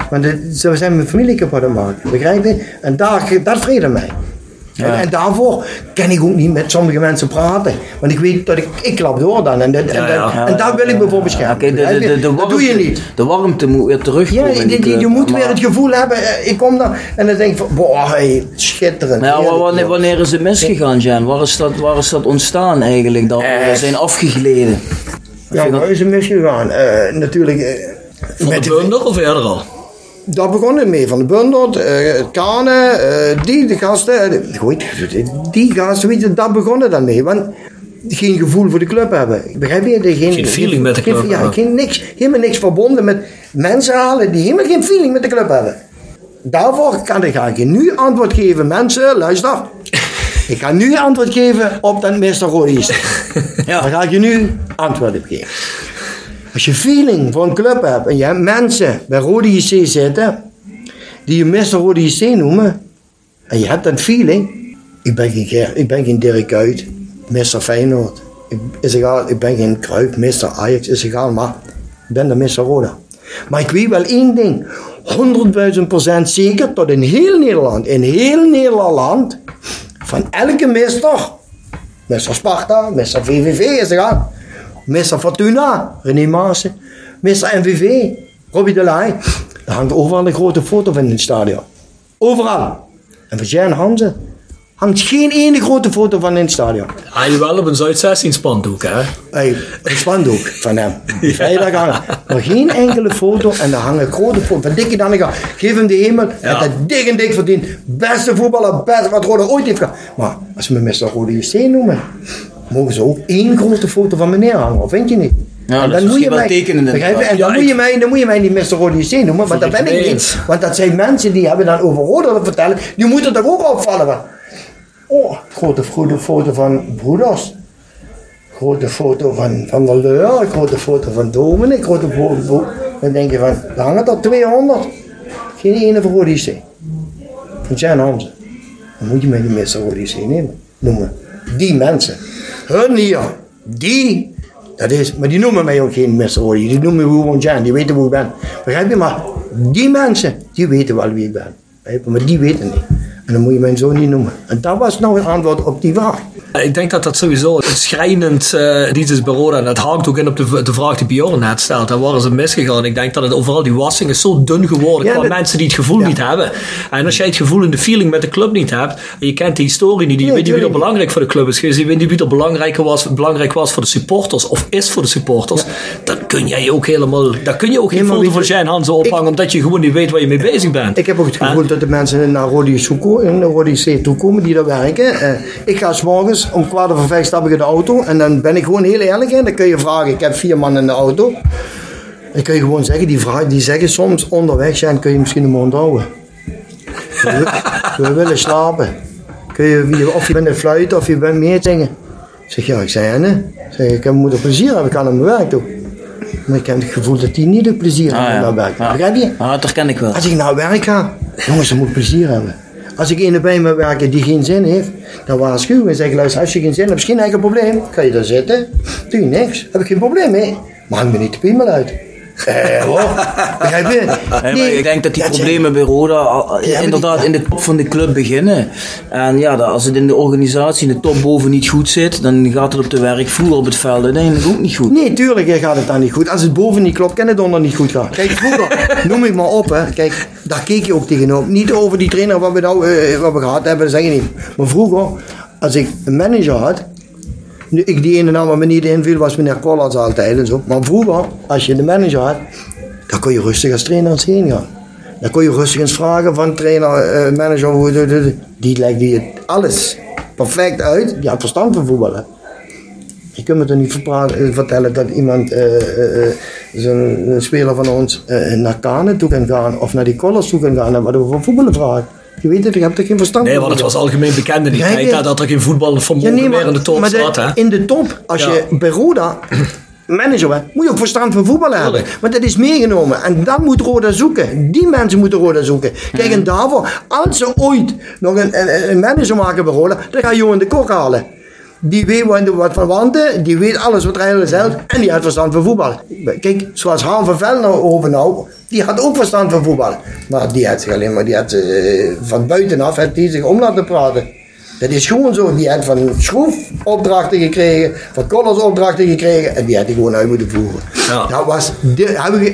Want het- ze zijn mijn familie kapot aan het maken. Begrijp je? En daar, dat vrede mij. En, en daarvoor kan ik ook niet met sommige mensen praten. Want ik weet dat ik, ik klap door dan. En, dat- en, Ja, ja. dat- en daar wil ik me voor beschermen. De, de, de, dat doe je niet. De warmte moet weer Ja, terugkomen. die je, je, moet Maar- weer het gevoel hebben. eh, Ik kom daar en dan denk ik van, boah, hey, schitterend. Ja, wanneer, wanneer is het misgegaan, Jan? Waar is dat, waar is dat ontstaan eigenlijk? Dat we Eh. zijn afgegleden. Ja, waar is het misgegaan? Eh, natuurlijk. Van met de of eerder al? Daar begon het mee, van de Bundert, eh het Kanen, eh, die, de gasten, eh, goed, die gasten, weet je, daar begon het dan mee. Want geen gevoel voor de club hebben. Begrijp je? De- Geen, Geen feeling met de geen- club Ja, geen niks, helemaal niks verbonden met mensen halen die helemaal geen feeling met de club hebben. Daarvoor kan ik, ga ik je nu antwoord geven. Mensen, luister. *laughs* Ik ga nu antwoord geven op dat Mr. Rodies. Ja. Daar ga ik je nu antwoord op geven. Als je feeling voor een club hebt en je hebt mensen bij Rode JC zitten die je Mr. Rode JC noemen en je hebt dat feeling, ik ben geen, Ger- ik ben geen Dirk Kuyt, Mr. Feyenoord, ik, is ik ben geen Kruip, Mr. Ajax, is egal, maar ik ben de Mr. Roda. Maar ik weet wel één ding, 100.000 procent zeker tot in heel Nederland, in heel Nederland, van elke mister, Mr. Sparta, Mr. VVV is egal, Mr. Fortuna, René Maassen, Mr. MVV, Robbie de Laai. Er hangt overal een grote foto van in het stadion. Overal. En van Jan Hansen hangt geen ene grote foto van in het stadion. Hij Ah, wel op een Zuid-16 spandoek, hè? Hey, een spandoek van hem. Die vrijdag hangen. Maar geen enkele foto en daar hangen grote foto's. Van dikke dan gaan. Geef hem de hemel. Hij Ja. dat dik en dik verdiend. Beste voetballer, best wat Rode ooit heeft gehad. Maar als ze me Mr. Rode JC noemen, mogen ze ook één grote foto van meneer hangen. Of vind je niet? Ja, En dat is misschien wel tekenend begrijp je? En Ja, dan, moet ik- je mij, dan moet je mij niet Mr. Noemen, want dat ben ik niet. Want dat zijn mensen die hebben dan over vertellen. Die moeten toch ook opvallen. Van. Oh, grote, grote foto van broeders. Grote foto van, van de Leur, grote foto van Dominic, grote foto. Dan denk je van, er hangen er 200. Geen ene voor Odyssee. Van Jan Hansen. Dan moet je mij niet meer zo Odyssee nemen, noemen. Die mensen. Hun hier, die, dat is, maar die noemen mij ook geen Mr. Die noemen me gewoon Jan, die weten hoe ik ben. Begrijp je? Maar die mensen, die weten wel wie ik ben. Maar die weten niet. En dan moet je mijn zoon niet noemen. En dat was nou een antwoord op die vraag. Ik denk dat dat sowieso een schrijnend eh iets is bij Roda. En dat haakt ook in op de, de vraag die Bjorn net stelt. Daar waren ze misgegaan. Ik denk dat het overal die wassing is zo dun geworden Ja, qua dat- mensen die het gevoel Ja. niet hebben. En als jij het gevoel en de feeling met de club niet hebt, en je kent de historie niet, je Nee, weet niet wie er belangrijk voor de club is geweest, je weet niet wie er belangrijker was, belangrijk was voor de supporters of is voor de supporters, dan kun jij ook helemaal, dan kun je ook geen foto je- Jan Hansen ophangen, ik- omdat je gewoon niet weet waar je mee bezig bent. Ik heb ook het gevoel dat de mensen naar Rodi Soeko en Rodi C toe komen die daar werken. Eh, ik ga s'morgens om kwart over vijf stap ik in de auto en dan ben ik gewoon heel eerlijk in. Dan kun je vragen, ik heb vier man in de auto. Dan kun je gewoon zeggen, die, vragen, die zeggen soms onderweg zijn, kun je misschien een mond houden. We, we willen slapen. Kun je, of je bent een fluiten of je bent meezingen. Ik zeg, ja, ik zei, en hè? Ik zeg, ik moet er plezier hebben, ik kan naar mijn werk toe. Maar ik heb het gevoel dat die niet het plezier Ah, hebben ja. naar werk. Ja. Begrijp je? Ah, dat herken ik wel. Als ik naar werk ga, jongens, dan moet ik plezier hebben. Als ik ene bij me werken die geen zin heeft, dan waarschuw ik en zeg, luister, als je geen zin hebt, geen enkel probleem. Kan je daar zitten, doe je niks, heb ik geen probleem mee. Hang me niet de piemel uit. Eh, hoor. Begrijp je? Nee, maar ik denk dat die problemen bij Roda inderdaad in de top van de club beginnen. En ja, dat als het in de organisatie in de top boven niet goed zit, dan gaat het op de werkvloer, op het veld uiteindelijk ook niet goed. Nee, tuurlijk gaat het dan niet goed. Als het boven niet klopt, kan het onder niet goed gaan. Kijk, vroeger, *laughs* noem ik maar op, hè. Kijk, daar keek je ook tegenop. Niet over die trainer wat we nou eh, wat we gehad hebben, dat zeg je niet. Maar vroeger, als ik een manager had, ik die ene naam wat me niet inviel, was meneer Collins altijd en zo. Maar vroeger, als je de manager had, dan kon je rustig als trainer eens heen gaan. Dan kon je rustig eens vragen van trainer, eh, manager, hoe- die legde je alles perfect uit. Die had verstand van voetballen. Je kunt me toch niet eh, vertellen dat iemand, eh, eh, zo'n speler van ons, naar Kanen toe kan gaan of naar die collars toe kan gaan en wat van voetballen vragen. Je weet het, ik heb er geen verstand Nee, van. want het was algemeen bekend in die Ja, tijd ja. hè, dat er geen voetbal Ja, vermogen nee, meer in de top maar de- zat. Hè? in de top, als Ja. je bij Roda *clears throat* manager bent, moet je ook verstand van voetbal hebben. Want dat is meegenomen. En dat moet Roda zoeken. Die mensen moeten Roda zoeken. Kijk, en daarvoor, als ze ooit nog een, een, een manager maken bij Roda, dan ga je Johan de Kok halen. Die weet wat- van wanten, die weet alles wat er eigenlijk zelf en die had verstand van voetbal. Kijk, zoals Haan van Velden over nou, die had ook verstand van voetbal. Maar die had zich alleen maar, die had eh, van buitenaf, had die zich om laten praten. Dat is gewoon zo. Die had van Schroef opdrachten gekregen, van Collins opdrachten gekregen en die had hij gewoon uit moeten voeren. Ja. Dat was,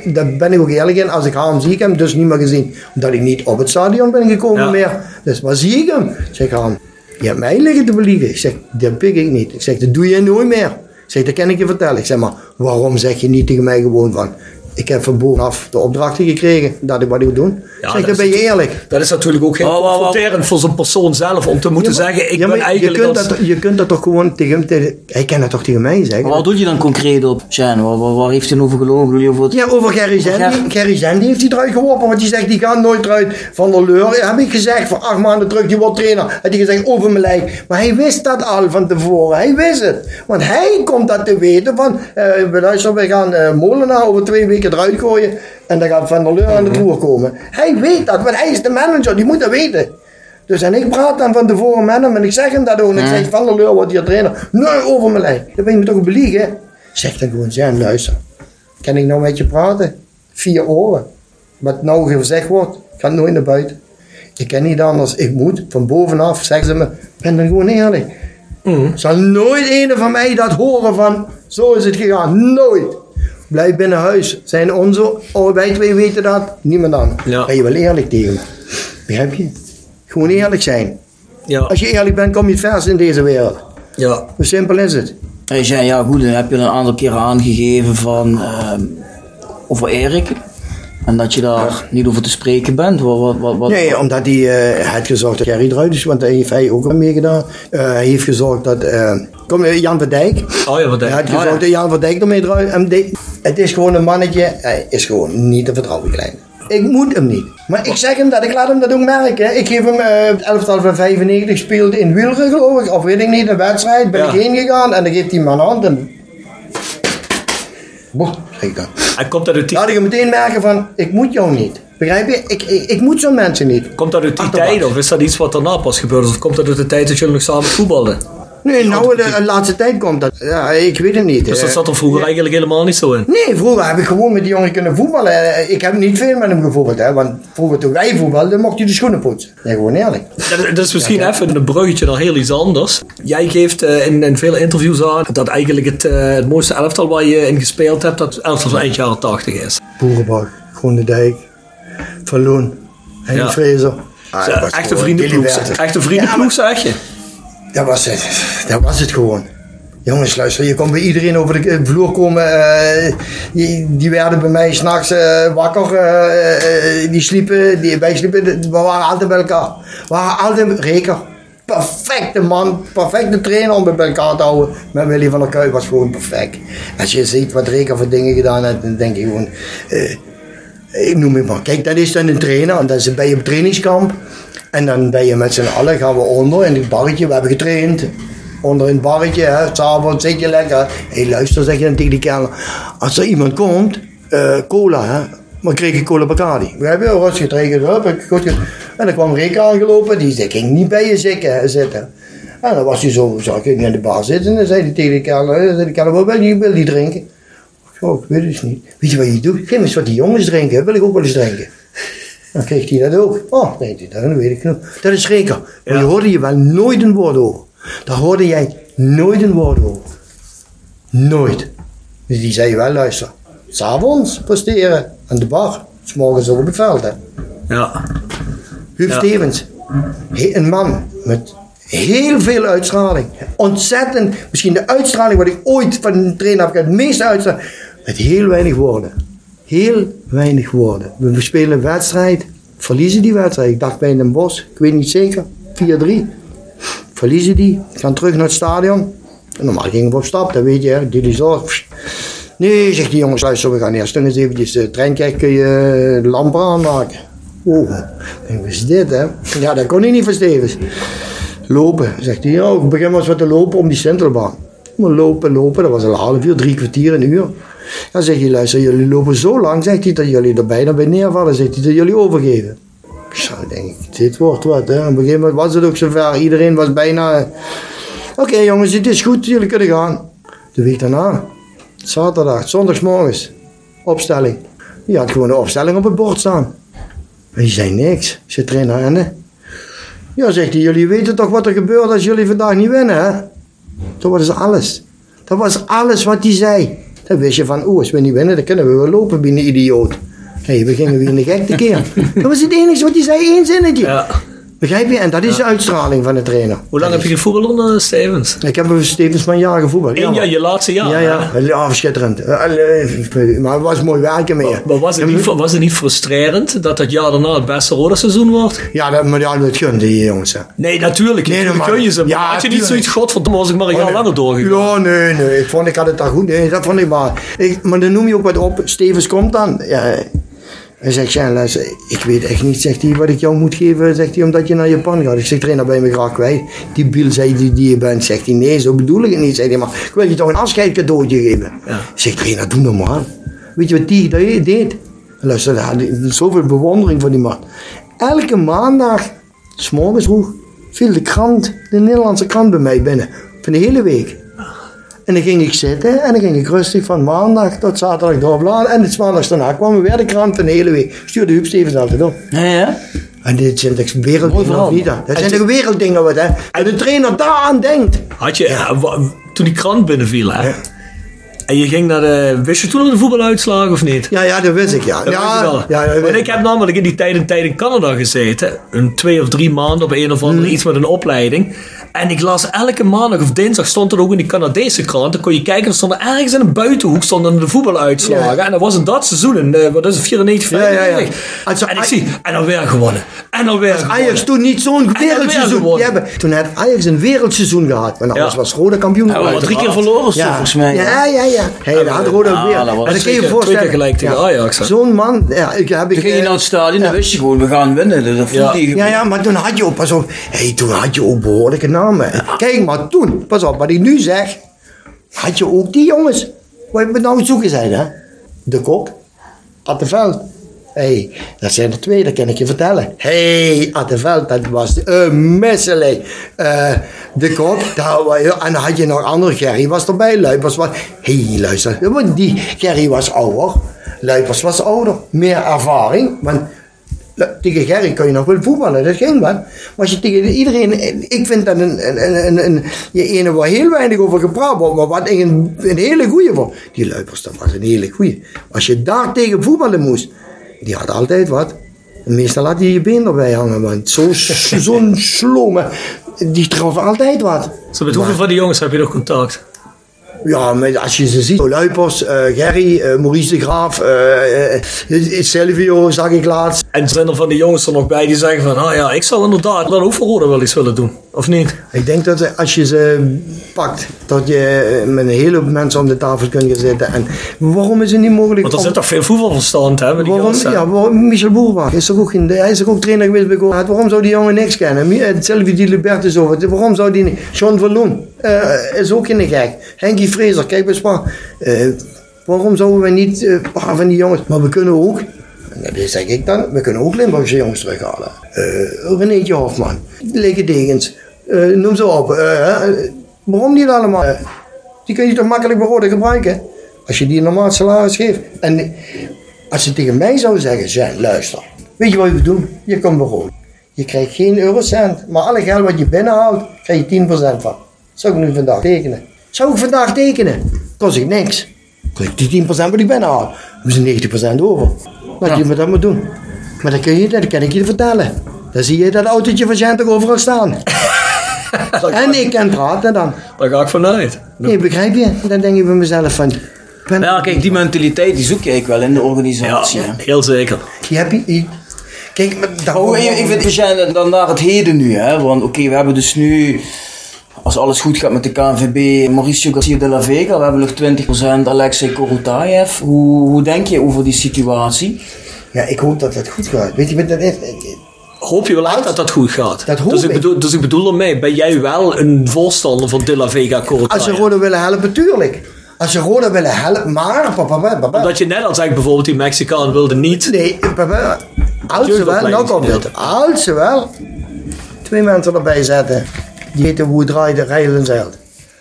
daar ben ik ook eerlijk in. Als ik hem zie, ik hem dus niet meer gezien. Omdat ik niet op het stadion ben gekomen Ja. meer. Dus waar zie ik hem? Ik zeg Ham, je hebt mij liggen te beliegen. Ik zeg, dat pik ik niet. Ik zeg, dat doe je nooit meer. Ik zeg, dat kan ik je vertellen. Ik zeg, maar waarom zeg je niet tegen mij gewoon van... Ik heb van bovenaf de opdrachten gekregen dat ik wat ik moet doen. Ja, zeg, dat dan ben je eerlijk. Dat is natuurlijk ook heel Oh, oh, oh. confronterend voor zo'n persoon zelf om te moeten Ja, maar- zeggen: Ik ja, ben eigenlijk. je, kunt als- dat, je kunt dat toch gewoon tegen hem... Tegen, hij kan dat toch tegen mij zeggen? Maar wat doet je dan concreet op, Sjan? Waar, waar, waar heeft hij over gelogen? Bedoel je over het... Ja, over Gerry Zendi. Ger- Gerry Zendi heeft hij eruit geworpen, want die zegt die gaat nooit eruit. Van der Leur heb ik gezegd, voor acht maanden terug, die wordt trainer. Had hij gezegd over mijn lijk. Maar hij wist dat al van tevoren, hij wist het. Want hij komt dat te weten van, eh we luisteren, we gaan eh Molenaar over twee weken eruit gooien. En dan gaat Van der Leur aan de boer komen. Hij weet dat, want hij is de manager, die moet dat weten. Dus en ik praat dan van tevoren met hem en ik zeg hem dat ook. En ik zeg, Van der Leur wordt hier trainer. Nee, over mijn lijk. Dan ben je me toch beliegen? Zeg dan gewoon, Jan, luister. Kan ik nou met je praten? Vier oren. Wat nou gezegd wordt, gaat nooit naar buiten. Ik kan niet anders. Ik moet van bovenaf, zeggen ze me, ben dan gewoon eerlijk. Zal nooit een van mij dat horen van, zo is het gegaan. Nooit. Blijf binnen huis. Zijn onze, oh, wij twee weten dat, niemand anders. Ja. Ben je wel eerlijk tegen me. Begrijp je? Gewoon eerlijk zijn. Ja, Als je eerlijk bent, kom je het verst in deze wereld. ja. Hoe simpel is het? Hey, Sjan, ja goed, dan heb je een aantal keren aangegeven van... ehm, over Erik. En dat je daar niet over te spreken bent. Wat, wat, wat, wat- Nee, omdat hij eh, had gezorgd dat Gerry eruit is, want daar heeft hij ook al meegedaan. Eh, hij heeft gezorgd dat. eh, kom, eh, Jan van Dijk. Oh ja, Hij denk had je? gezorgd dat Jan van Dijk ermee. En de- het is gewoon een mannetje, hij is gewoon niet te vertrouwen, klein. Ik moet hem niet. Maar ik zeg hem dat, ik laat hem dat ook merken. Ik geef hem het elftal van 95 speelde in Wielren, geloof ik. Of weet ik niet, een wedstrijd. Ben Ja. ik heen gegaan en dan geeft hij me een hand. En... Boah, zeg ik dan. Hij komt uit die, Laat ik hem meteen merken van, ik moet jou niet. Begrijp je? Ik, ik, ik moet zo'n mensen niet. komt dat uit die tijd of is dat iets wat daarna pas gebeurd is? Of komt dat uit de tijd dat jullie nog samen voetbalden? Nee, nou de, de laatste tijd komt dat. Ja, ik weet het niet. Dus dat Eh, zat er vroeger eigenlijk helemaal niet zo in. Nee, vroeger heb ik gewoon met die jongen kunnen voetballen. Ik heb niet veel met hem gevoetbald, hè. Want vroeger toen wij voetbalden, mocht hij de schoenen poetsen. Nee, gewoon eerlijk. Dat, dat is misschien even een bruggetje naar heel iets anders. Jij geeft eh, in, in vele interviews aan dat eigenlijk het, eh, het mooiste elftal waar je in gespeeld hebt, dat elftal van eind jaren 80 is. Boerenbak, Groene Dijk, Van Loon, Henk Ja. Fraser. Ah, Echte vriendenploeg. Echte vriendenploeg, zeg je. Dat was het. Dat was het gewoon. Jongens, luister, je kon bij iedereen over de vloer komen. eh, die, werden bij mij s'nachts eh wakker. eh, die sliepen, die, wij sliepen, we waren altijd bij elkaar. We waren altijd reker. Perfecte man, perfecte trainer om bij elkaar te houden. Met Willy van der Kuip was gewoon perfect. Als je ziet wat Reker voor dingen gedaan heeft, dan denk je gewoon... ik noem het maar. Kijk, dat is dan een trainer. En dan is- je op trainingskamp. En dan ben je met z'n allen, gaan we onder in het barretje. We hebben getraind. Onder in het barretje. S'avonds zit je lekker. Hé, hey, luister, zeg je dan tegen die kerel. Als er iemand komt, eh, cola, hè. Maar kreeg ik cola Bacardi. We hebben rustig getregen. Ik- goed En dan kwam Rick aangelopen. Die zei, ging niet bij je zitten. En dan was hij zo, zo ging in de bar zitten. En dan zei hij tegen die kerel, zei die wat wil je, wil die drinken? Oh, ik weet het niet. Weet je wat je doet? Geef me eens wat die jongens drinken. Wil ik ook wel eens drinken. Dan kreeg hij dat ook. Oh, nee, dat weet ik nog. Dat is zeker. Maar Ja. je hoorde je wel nooit een woord over. Daar hoorde jij nooit een woord over. Nooit. Dus die zei wel, luister. S'avonds presteren aan de bar. S'morgens ook op het veld. Hè. Ja. Huub Ja. Stevens. Een man met heel veel uitstraling. Ontzettend. Misschien de uitstraling wat ik ooit van een trainer heb gehad. Het meeste uitstraling. Met heel weinig woorden. Heel weinig woorden. We spelen een wedstrijd. Verliezen die wedstrijd. Ik dacht bij Den Bosch. Ik weet niet zeker. 4-3. Verliezen die. Gaan terug naar het stadion. En normaal gingen we op stap, dat weet je, die zo. Nee, zegt die jongens, luister, we gaan eerst nog eens eventjes de trein kijken, je eh, de lampen aanmaken. Oh, ik denk, wat is dit, hè? Ja, dat kon hij niet van Stevens. Lopen, zegt hij, ja, ik begin maar eens wat te lopen om die Sintelbaan. Maar lopen, lopen, dat was een half uur, drie kwartier, een uur. Dan zegt hij, luister, jullie lopen zo lang, zegt hij, dat jullie er bijna bij neervallen, zegt hij, dat jullie overgeven. Ik zou denken, dit wordt wat, hè. Op een gegeven moment was het ook zover, iedereen was bijna... Oké jongens, het is goed, jullie kunnen gaan. De week daarna, zaterdag, zondagsmorgens, opstelling. Die had gewoon de opstelling op het bord staan. Die zei niks. Ze trainer rennen. Ja, zegt hij, jullie weten toch wat er gebeurt als jullie vandaag niet winnen, hè? Dat was alles. Dat was alles wat hij zei. Dan wist je van, oh, als we niet winnen, dan kunnen we wel lopen binnen idioot. Hé, we gingen weer in de gek te keer. *laughs* Dat was het enige wat hij zei, één zinnetje. Ja. Begrijp je? En dat is de uitstraling van de trainer. Hoe lang heb je gevoetbald onder Stevens? Ik heb Stevens van jaar gevoetbald. Eén Ja, jaar, je laatste jaar. ja, ja, ja, schitterend. Eh, eh, Maar het was mooi werken mee. Maar was het, niet, was het niet frustrerend dat het jaar daarna het beste rode seizoen wordt? Ja, dat, maar ja, dat gunde die jongens. hè. Nee, natuurlijk. Nee, Nee, maar- kun je ze. Ja, had je niet zoiets, godverdomme, was ik maar een jaar nee. langer doorgegaan. Ja, nee, nee. Ik vond, ik had het daar goed. Nee, dat vond ik maar. Ik, maar dan noem je ook wat op. Stevens komt dan. Ja, hij zegt, ja, luister, ik weet echt niet, zegt hij, wat ik jou moet geven, zegt hij, omdat je naar Japan gaat. Ik zeg, trainer, ben je me graag kwijt. Die biel zei die, die je bent, zegt hij, nee, zo bedoel ik het niet. Zegt hij, maar ik wil je toch een afscheid cadeautje geven. Ja. Ik zeg, trainer, doe normaal. Weet je wat die dat deed? Luister, hij had zoveel bewondering voor die man. Elke maandag, s'morgens vroeg, viel de krant, de Nederlandse krant bij mij binnen. Van de hele week. En dan ging ik zitten en dan ging ik rustig van maandag tot zaterdag doorbladeren. En het maandags daarna kwam weer de krant van de hele week. Stuurde Huub Stevens altijd op. Ja, ja. En dit zijn werelddingen niet? Dat zijn toch werelddingen wat hè? En de trainer daaraan denkt. Had je, eh, toen die krant binnenviel, hè? En je ging naar de. Wist je toen nog de voetbaluitslagen of niet? Ja, ja, dat wist ik ja. Dat Ja, wel. ja, dat Want weet ik heb namelijk in die tijd een tijd in Canada gezeten. Een twee of drie maanden op een of andere Hmm. iets met een opleiding. En ik las elke maandag of dinsdag stond er ook in die Canadese krant. Dan kon je kijken, er stonden ergens in een buitenhoek stonden de voetbaluitslagen. Ja. En dat was in dat seizoen, in, eh, wat is het, 94, Ja, ja, ja. 95. Also, en ik zie, en dan weer gewonnen. En dan weer gewonnen. Ajax toen niet zo'n wereldseizoen. hebben, toen had Ajax een wereldseizoen gehad. Want anders Ja. was Roda kampioen. Ja, drie keer verloren, zo, volgens mij. Ja, ja, ja. Hey, dat had Roda Ja, weer. dat was Maar dan kun je voorstellen. twee keer gelijk tegen Ajax? Zo'n man. Ja, ik, heb ik, Toen ging je eh, naar het stadion, dan wist je gewoon, we gaan winnen. Ja, ja, maar toen had je ook, pas op, hey, toen had je ook behoorlijke Kijk, maar toen, pas op, wat ik nu zeg, had je ook die jongens. Wat we nou zoeken zijn, hè? De Kok, Atteveld. Hé, hey, dat zijn er twee, dat kan ik je vertellen. Hé, hey, Atteveld, dat was een misselijk. Eh, de Kok, daar, en dan had je nog andere, Gerry was erbij, Luipers was... Hé, hey, luister, die Gerry was ouder, Luipers was ouder, meer ervaring, want... Nou, Tegen Gerry kun je nog wel voetballen, dat ging wel. Maar als je tegen iedereen, ik vind dat een, een, een, je ene waar heel weinig over gepraat wordt, maar wat een, een hele goeie voor. Die Luipers, dat was een hele goeie. Als je daar tegen voetballen moest, die had altijd wat. Meestal had hij je been erbij hangen, want zo- zo'n *laughs* slome, die trof altijd wat. Zo, met hoeveel van die jongens heb je nog contact? Ja, maar als je ze ziet, Luipers, eh, Gerry, eh, Maurice de Graaf, eh, Silvio zag ik laatst. En zijn er van die jongens er nog bij die zeggen van, ah ja, ik zou inderdaad voor Roda wel iets willen doen. Of niet? Ik denk dat als je ze pakt, dat je met een hele hoop mensen om de tafel kunt gaan zitten. En waarom is het niet mogelijk? Want er om- zit toch veel voetbalverstand, hè? die waarom, gasten? ja, waarom, Michel Boerbach is toch ook, geen, hij is toch ook trainer geweest bij Go Ahead. Waarom zou die jongen niks kennen? Sylvie Di Libertus over. Waarom zou die niet? John Verloon eh, is ook geen gek. Henkie Fraser, kijk bij Spa. Eh, waarom zouden we niet eh, een paar van die jongens... Maar we kunnen ook, dat zeg ik dan, we kunnen ook Limburgse jongens terughalen. Eh Renéetje Hofman, Leke Degens, noem ze op. Waarom niet allemaal? Die kun je toch makkelijk Roda gebruiken? Als je die een normaal salaris geeft. En als ze tegen mij zouden zeggen, zijn, luister. Weet je wat je moet doen? Je komt Roda. Je krijgt geen eurocent, maar alle geld wat je binnenhoudt, krijg je 10% van. Zou ik nu vandaag tekenen? Zou ik vandaag tekenen? Kost ik niks. Krijg ik die 10% wat ik binnenhaal. Dan is er 90% over. Wat je met dat moet doen. Maar dat, kun je, dat kan ik je vertellen. Dan zie je dat autootje van Gent toch overal staan. *laughs* en ik kan praten dan. Daar ga ik vanuit. Nee, begrijp je? Dan denk ik bij mezelf van... Ben, Ja, kijk, die mentaliteit die zoek je eigenlijk wel in de Ja, organisatie. hè. heel zeker. je hebt je- je- Kijk, maar Oh, ik, ik vind het dan naar het heden nu, hè. Want oké, we hebben dus nu als alles goed gaat met de KNVB, Mauricio Garcia de la Vega, we hebben nog 20% Alexei Korotayev. Hoe, hoe denk je over die situatie? Ja, ik hoop dat het goed gaat. Weet je wat dat is? Hoop je wel echt dat dat goed gaat? Dat hoop dus, ik ik. bedoel, dus ik bedoel ermee, ben jij wel een voorstander van De La Vega Als Corotaya? ze Roda willen helpen, tuurlijk. Als ze Roda willen helpen, maar... Omdat je net al zegt, bijvoorbeeld die Mexicaan wilde niet. Nee, papa, als ze wel, nou komt het. Als ze wel twee mensen erbij zetten, die weten hoe het draait, de rijden zeilt.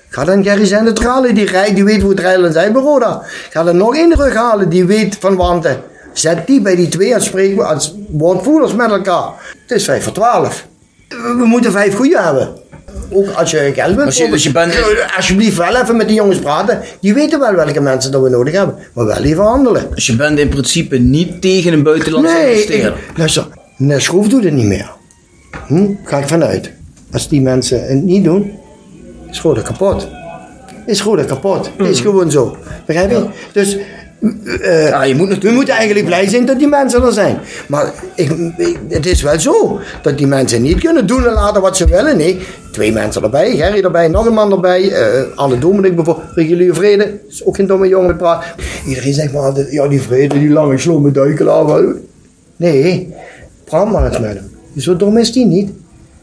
Ga dan Gerry zijn de Tralen, die rijdt, die weet hoe het rijden zeilt bij Roda. Ga er nog één terughalen, die weet van wanten. Zet die bij die twee als, spreek, als woordvoerders met elkaar. Het is 5 voor 12. We, moeten vijf goede hebben. Ook als je geld wilt. Als je- je bent- Alsjeblieft wel even met die jongens praten. Die weten wel welke mensen dat we nodig hebben. Maar wel even handelen. Dus je bent in principe niet tegen een buitenlandse Nee, investeerder. ik, luister, een schroef doet het niet meer. Hm? Ga ik vanuit. Als die mensen het niet doen, is gewoon kapot. Is gewoon kapot. Is gewoon zo. Begrijp je? Dus eh, Ja, je moet we moeten eigenlijk blij zijn dat die mensen er zijn. Maar ik, ik- het is wel zo dat die mensen niet kunnen doen en laten wat ze willen. Nee, twee mensen erbij, Gerry erbij, nog een man erbij. eh Anne Domenik bijvoorbeeld, reguliere vrede. Is ook geen domme jongen met praat. Iedereen zegt maar altijd, ja die vrede, die lange slome duikelaar. Nee, praat maar eens met hem. Zo dom is die niet.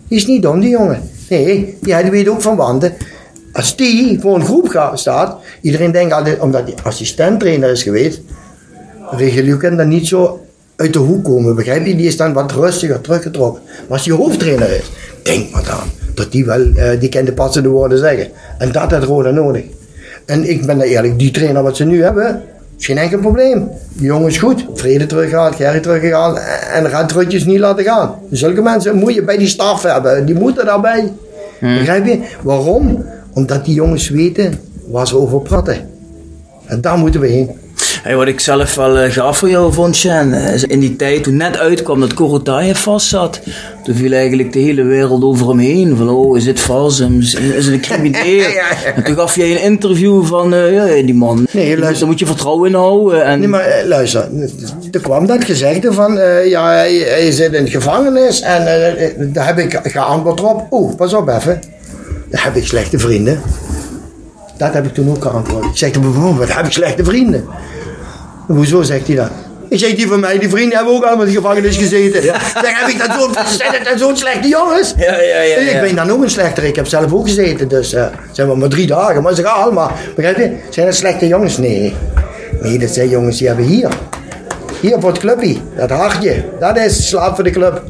Die is niet dom, die jongen. Nee, ja, die weet ook van wanten. Als die voor een groep staat, iedereen denkt altijd, omdat hij assistenttrainer is geweest, Regulier kan dan niet zo uit de hoek komen, begrijp je? Die is dan wat rustiger teruggetrokken. Maar als die hoofdtrainer is, denk maar dan dat die wel, eh, die kan de passende woorden zeggen. En dat had Roda nodig. En ik ben daar eerlijk, die trainer wat ze nu hebben, is geen enkel probleem. Jongen is goed. Vrede teruggehaald, Gerry teruggehaald en radrutjes niet laten gaan. Zulke mensen moet je bij die staf hebben, die moeten daarbij. Begrijp je? Waarom? Omdat die jongens weten waar ze over praten. En daar moeten we heen. Hey, wat ik zelf wel eh, gaaf voor jou vond, is in die tijd toen net uitkwam dat Korotayev vast zat, toen viel eigenlijk de hele wereld over hem heen. Van, oh, is dit vals? Is is het een crimineel? *laughs* Ja, ja. En toen gaf jij een interview van, eh, ja, die man, Nee, luister. daar moet je vertrouwen in houden. En, Nee, maar eh, luister, er kwam dat gezegde van, ja, hij, hij zit in de gevangenis en daar heb ik geantwoord op. Oeh, pas op even. Daar heb ik slechte vrienden. Dat heb ik toen ook geantwoord. Ik zeg wat heb ik slechte vrienden? Hoezo zegt hij dat? Ik zeg, die van mij, die vrienden hebben ook allemaal in de gevangenis gezeten. Zeg, heb ik dat zo, dan zo'n slechte jongens? Ja, ja, ja, Ik ben dan nog een slechter. Ik heb zelf ook gezeten, dus eh zijn we maar drie dagen. Maar ze gaan allemaal, begrijp je? Zijn dat slechte jongens? Nee. Nee, dat zijn jongens die hebben hier. Hier voor het clubje, dat hartje. Dat is slaap voor de club.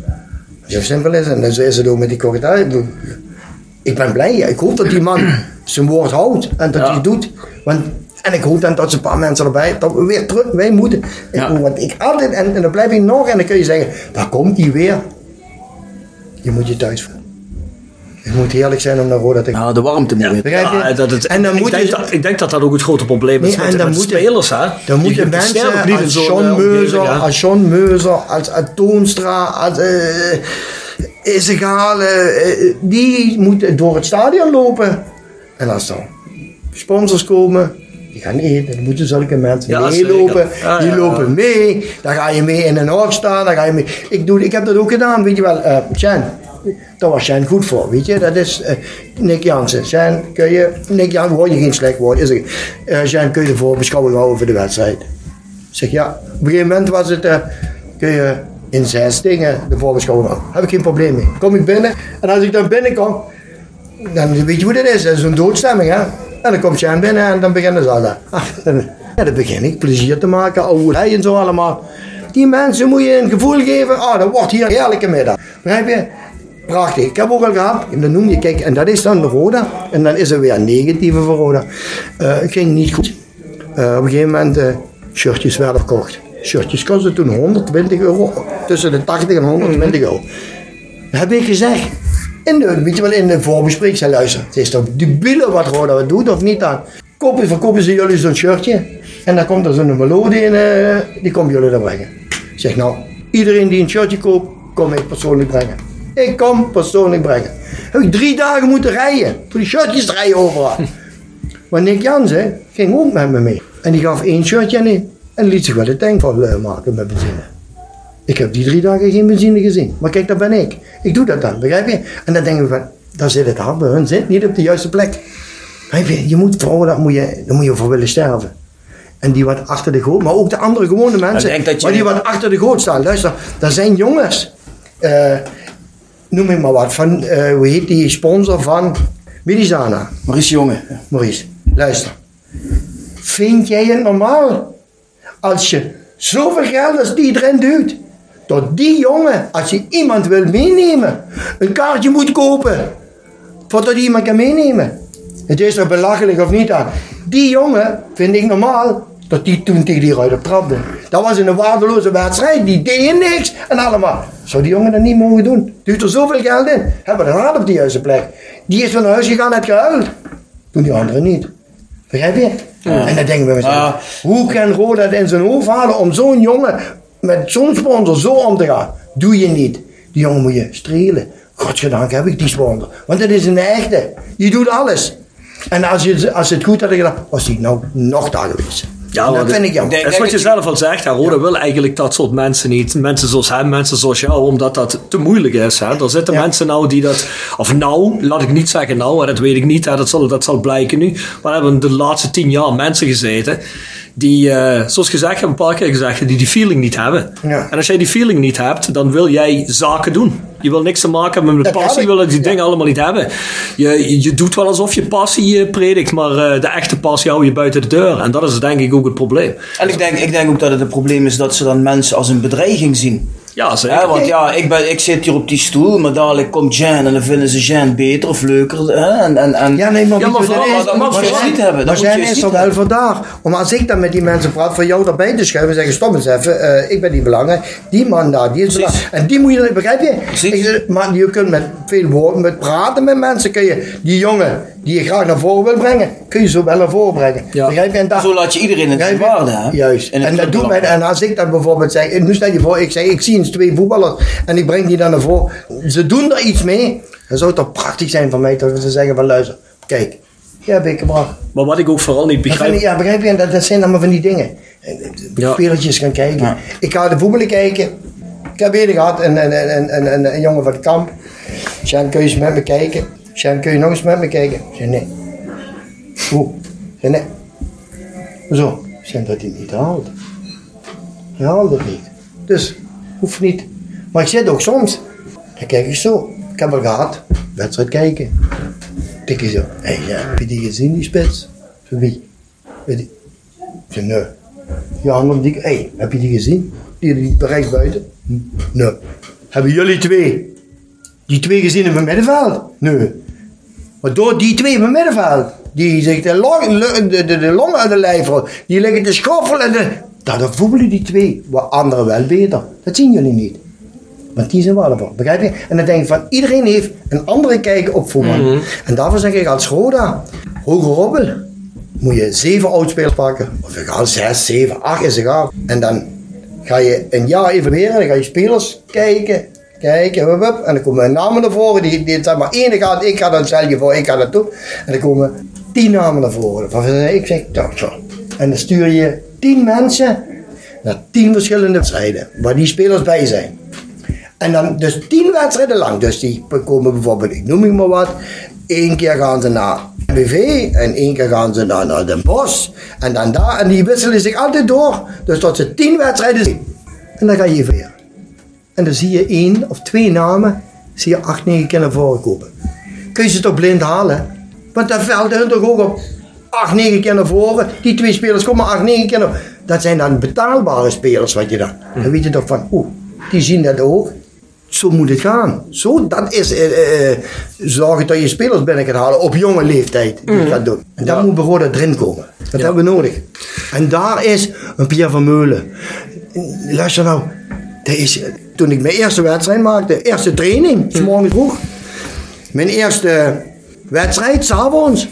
Zo simpel is het. En zo is het ook met die corridor. Ik ben blij. Ik hoop dat die man zijn woord houdt en dat Ja. hij het doet. Want, en ik hoop dan dat ze een paar mensen erbij, dat we weer terug, wij moeten. Ik, Ja. Want ik altijd, en, en dan blijf ik nog, en dan kun je zeggen, daar komt hij weer. Je moet je thuis voelen. Het moet heerlijk zijn om naar Roda te gaan. Ja, de warmte moet. Begrijp je? Ja, dat het, en dan ik, moet denk je, dat, ik denk dat dat ook het grote probleem is Nee, met, en dan met spelers. Hè? dan moeten mensen ook niet als John eh, Meuser, als John Meuser, als, als Toonstra, als uh, Isegale, eh, die moeten door het stadion lopen. En als er sponsors komen, die gaan eten, dan moeten zulke mensen Ja, meelopen. die ja, lopen mee, dan ga je mee in een hok staan, dan ga je mee. Ik, doe, ik heb dat ook gedaan, weet je wel, Sjan. Daar was Sjan goed voor, weet je. Dat is eh, Nick Jansen. Sjan, kun je... Nick Jansen, hoor je geen slecht woord. Is er, Sjan, kun je ervoor beschouwing houden voor de wedstrijd? Ik zeg ja, op een gegeven moment was het, kun je in zes dingen de voorbeschouwing houden. Heb ik geen probleem mee. Kom ik binnen en als ik dan binnenkom, dan weet je hoe dit is. Dat is een doodstemming, hè. En dan komt Sjan binnen en dan beginnen ze al. dat. Ja, dan begin ik plezier te maken, ouwe hij en zo allemaal. Die mensen moet je een gevoel geven, ah, dat wordt hier een heerlijke middag. Begrijp je? Prachtig. Ik heb ook al gehad, en dan noem je, kijk, en dat is dan Roda. En dan is er weer een negatieve voor. Eh, het ging niet goed. Eh, op een gegeven moment, eh, shirtjes werden verkocht. Shirtjes kostten toen 120 euro, tussen de 80 en 120 euro. Dat heb ik gezegd. In de, weet je wel, in de voorbespreking, zei luister, het is toch debiele wat Roda wat doet of niet dan? Kopen, verkopen ze jullie zo'n shirtje en dan komt er zo'n melodie in, eh, die komen jullie dan brengen. Ik zeg nou, iedereen die een shirtje koopt, kom ik persoonlijk brengen. Ik kom persoonlijk brengen. Heb ik drie dagen moeten rijden, voor die shirtjes rijden overal. *laughs* Maar Nick Jansen ging ook met me mee. En die gaf één shirtje in en liet zich wel de tank vol eh, maken met benzine. Ik heb die drie dagen geen benzine gezien. Maar kijk, dat ben ik. Ik doe dat dan, begrijp je? En dan denken we van, daar zit het hart bij hun, zit niet op de juiste plek. Begrijp je, je moet vrouwen, daar moet je, daar moet je voor willen sterven. En die wat achter de goot, maar ook de andere gewone mensen, maar die wat achter de goot staan. Luister, daar zijn jongens, eh, noem ik maar wat, van, eh, hoe heet die sponsor van Medizana, Maurice Jonge. Maurice. Luister, vind jij het normaal als je zoveel geld als die erin duwt, dat die jongen, als je iemand wil meenemen, een kaartje moet kopen, voordat hij iemand kan meenemen. Het is toch belachelijk of niet dan? Die jongen, vind ik normaal, dat die toen tegen die ruiter trapte. Dat was een waardeloze wedstrijd, die deed niks en allemaal. Zou die jongen dat niet mogen doen? Duwt er zoveel geld in, hebben we raad op de juiste plek. Die is van huis gegaan en het gehuild. Doen die anderen niet. Begrijp je? En dan denken we mezelf, Ja. hoe kan Roda het in zijn hoofd halen om zo'n jongen met zo'n sponsor zo om te gaan? Doe je niet. Die jongen moet je strelen. Godzijdank heb ik die sponsor. Want het is een echte. Die doet alles. En als, je, als het goed had gedaan, was hij nou nog daar geweest. Ja, dat vind ik jammer. denk- Dat is wat je dat- zelf al zegt. Hè. Roda wil eigenlijk dat soort mensen niet. Mensen zoals hem, mensen zoals jou, omdat dat te moeilijk is. Hè. Er zitten Ja. mensen nou die dat. Of nou, laat ik niet zeggen nou, dat weet ik niet. Hè. Dat, zal, dat zal blijken nu. Maar er hebben de laatste tien jaar mensen gezeten. Die, eh, zoals gezegd, een paar keer gezegd, die die feeling niet hebben. Ja. En als jij die feeling niet hebt, dan wil jij zaken doen. Je wil niks te maken hebben met Dat passie, je wil die Ja. dingen allemaal niet hebben. Je, je, je doet wel alsof je passie eh, predikt, maar eh, de echte passie hou je buiten de deur. En dat is denk ik ook het probleem. En ik denk, ik denk ook dat het een probleem is dat ze dan mensen als een bedreiging zien. Ja, zeker. Hè, want ja, ik, ben, ik zit hier op die stoel, maar dadelijk komt Jan en dan vinden ze Jan beter of leuker. Hè? En, en, en, Ja, nee, maar, Ja, maar vooral- maar dat moet je niet hebben, Maar niet is toch wel vandaag. Om als ik dan met die mensen praat, van jou daarbij te schuiven en zeggen: stop eens even, eh, ik ben niet belangrijk. Die man daar, die is belangrijk. En die moet je, begrijp je? Ik maar je kunt met veel woorden, met praten met mensen, kun je die jongen die je graag naar voren wil brengen, kun je zo wel naar voren brengen. Ja. Begrijp je? En daar, Zo laat je iedereen in zijn Begrijp je? waarde. Hè? Juist. En dat doet mij, clubbelang. en als ik dan bijvoorbeeld zeg, nu stel je voor, ik zeg, ik zie eens twee voetballers en ik breng die dan naar voren. Ze doen er iets mee. Dan zou het toch prachtig zijn van mij dat ze zeggen van luister, kijk, die heb ik gebracht. Maar wat ik ook vooral niet Dat begrijp. ik- ja, begrijp je? En Dat, dat zijn allemaal van die dingen. En, eh, Ja. Spelertjes gaan kijken. Ja. Ik ga de voetballen kijken. Ik heb eerder gehad een, een, een, een, een, een jongen van het kamp. Sjan, kun je eens met me kijken? Sjan, kun je nog eens met me kijken? Ik zei nee. Hoe? Ik zei nee. Zo. Sjan, dat hij niet haalt. Hij haalt het niet. Dus, hoeft niet. Maar ik zit ook soms. Dan kijk ik zo. Ik heb er gehad. Wedstrijd kijken. Tik zo. Hé, ja, heb je die gezien, die spits? Voor wie? Ik zei, nee. Die andere die, hé, heb je die gezien? Die, die bereikt buiten? Hm, Nee. Hebben jullie twee? Die twee gezien in het middenveld? Nee. Maar door die twee het middenveld, die zich de, long, de, de, de long uit de lijf houden, die liggen te schoffelen. En de, voetballen die twee, wat anderen wel beter. Dat zien jullie niet. Want die zijn waardevol, begrijp je? En dan denk ik van, iedereen heeft een andere kijk op voetbal. En daarvoor zeg ik als Roda, hoger oppel, moet je zeven oudspelers pakken. Of egal, zes, zeven, acht is egal. En dan ga je een jaar evalueren, dan ga je spelers kijken, kijken, wup, wup, en dan komen namen naar voren. Die, die zeg maar, ene gaat, ik ga dan stel voor, ik ga dat doen. En dan komen tien namen naar voren. Van, ik zeg, dat zo. En dan stuur je tien mensen naar tien verschillende wedstrijden, waar die spelers bij zijn. En dan dus tien wedstrijden lang. Dus die komen bijvoorbeeld, ik noem maar wat. Eén keer gaan ze naar BV en één keer gaan ze naar, naar Den Bosch. En dan daar. En die wisselen zich altijd door. Dus tot ze tien wedstrijden zien. En dan ga je weer. En dan zie je één of twee namen, zie je acht, negen keer naar voren komen. Kun je ze toch blind halen? Want dat valt hun toch ook op acht, negen keer naar voren. Die twee spelers komen acht, negen keer naar Dat zijn dan betaalbare spelers wat je dan. Dan weet je toch van, oeh, die zien dat ook. Zo moet het gaan. Zo, dat is eh, eh, zorgen dat je spelers binnen kan halen op jonge leeftijd die dat doen. En dat moet bijvoorbeeld erin komen. Dat hebben we nodig. En daar is een Pierre van Meulen. Luister nou, dat is, toen ik mijn eerste wedstrijd maakte, eerste training, s morgens vroeg. Mijn eerste wedstrijd, s'avonds.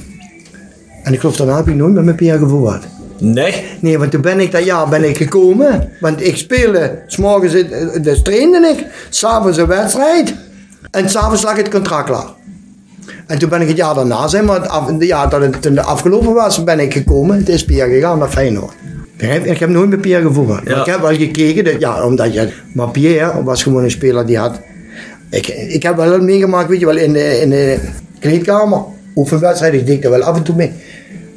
En ik geloof daarna heb ik nooit met mijn Pierre gevoerd. Nee. Nee, want toen ben ik dat jaar ben ik gekomen. Want ik speelde, s'morgens eh, dus trainde ik, s'avonds een wedstrijd. En s'avonds lag het contract klaar. En toen ben ik het jaar daarna, zeg maar, het af, jaar dat het toen afgelopen was, ben ik gekomen. Het is Pierre gegaan naar Feyenoord. Begrijp je? Ik heb nooit met Pierre gevoerd. Ja. Ik heb wel gekeken, dat, ja, omdat je, maar Pierre was gewoon een speler die had Ik, ik heb wel meegemaakt, weet je wel, in de, in de kleedkamer. Oefenwedstrijden, ik deed daar wel af en toe mee.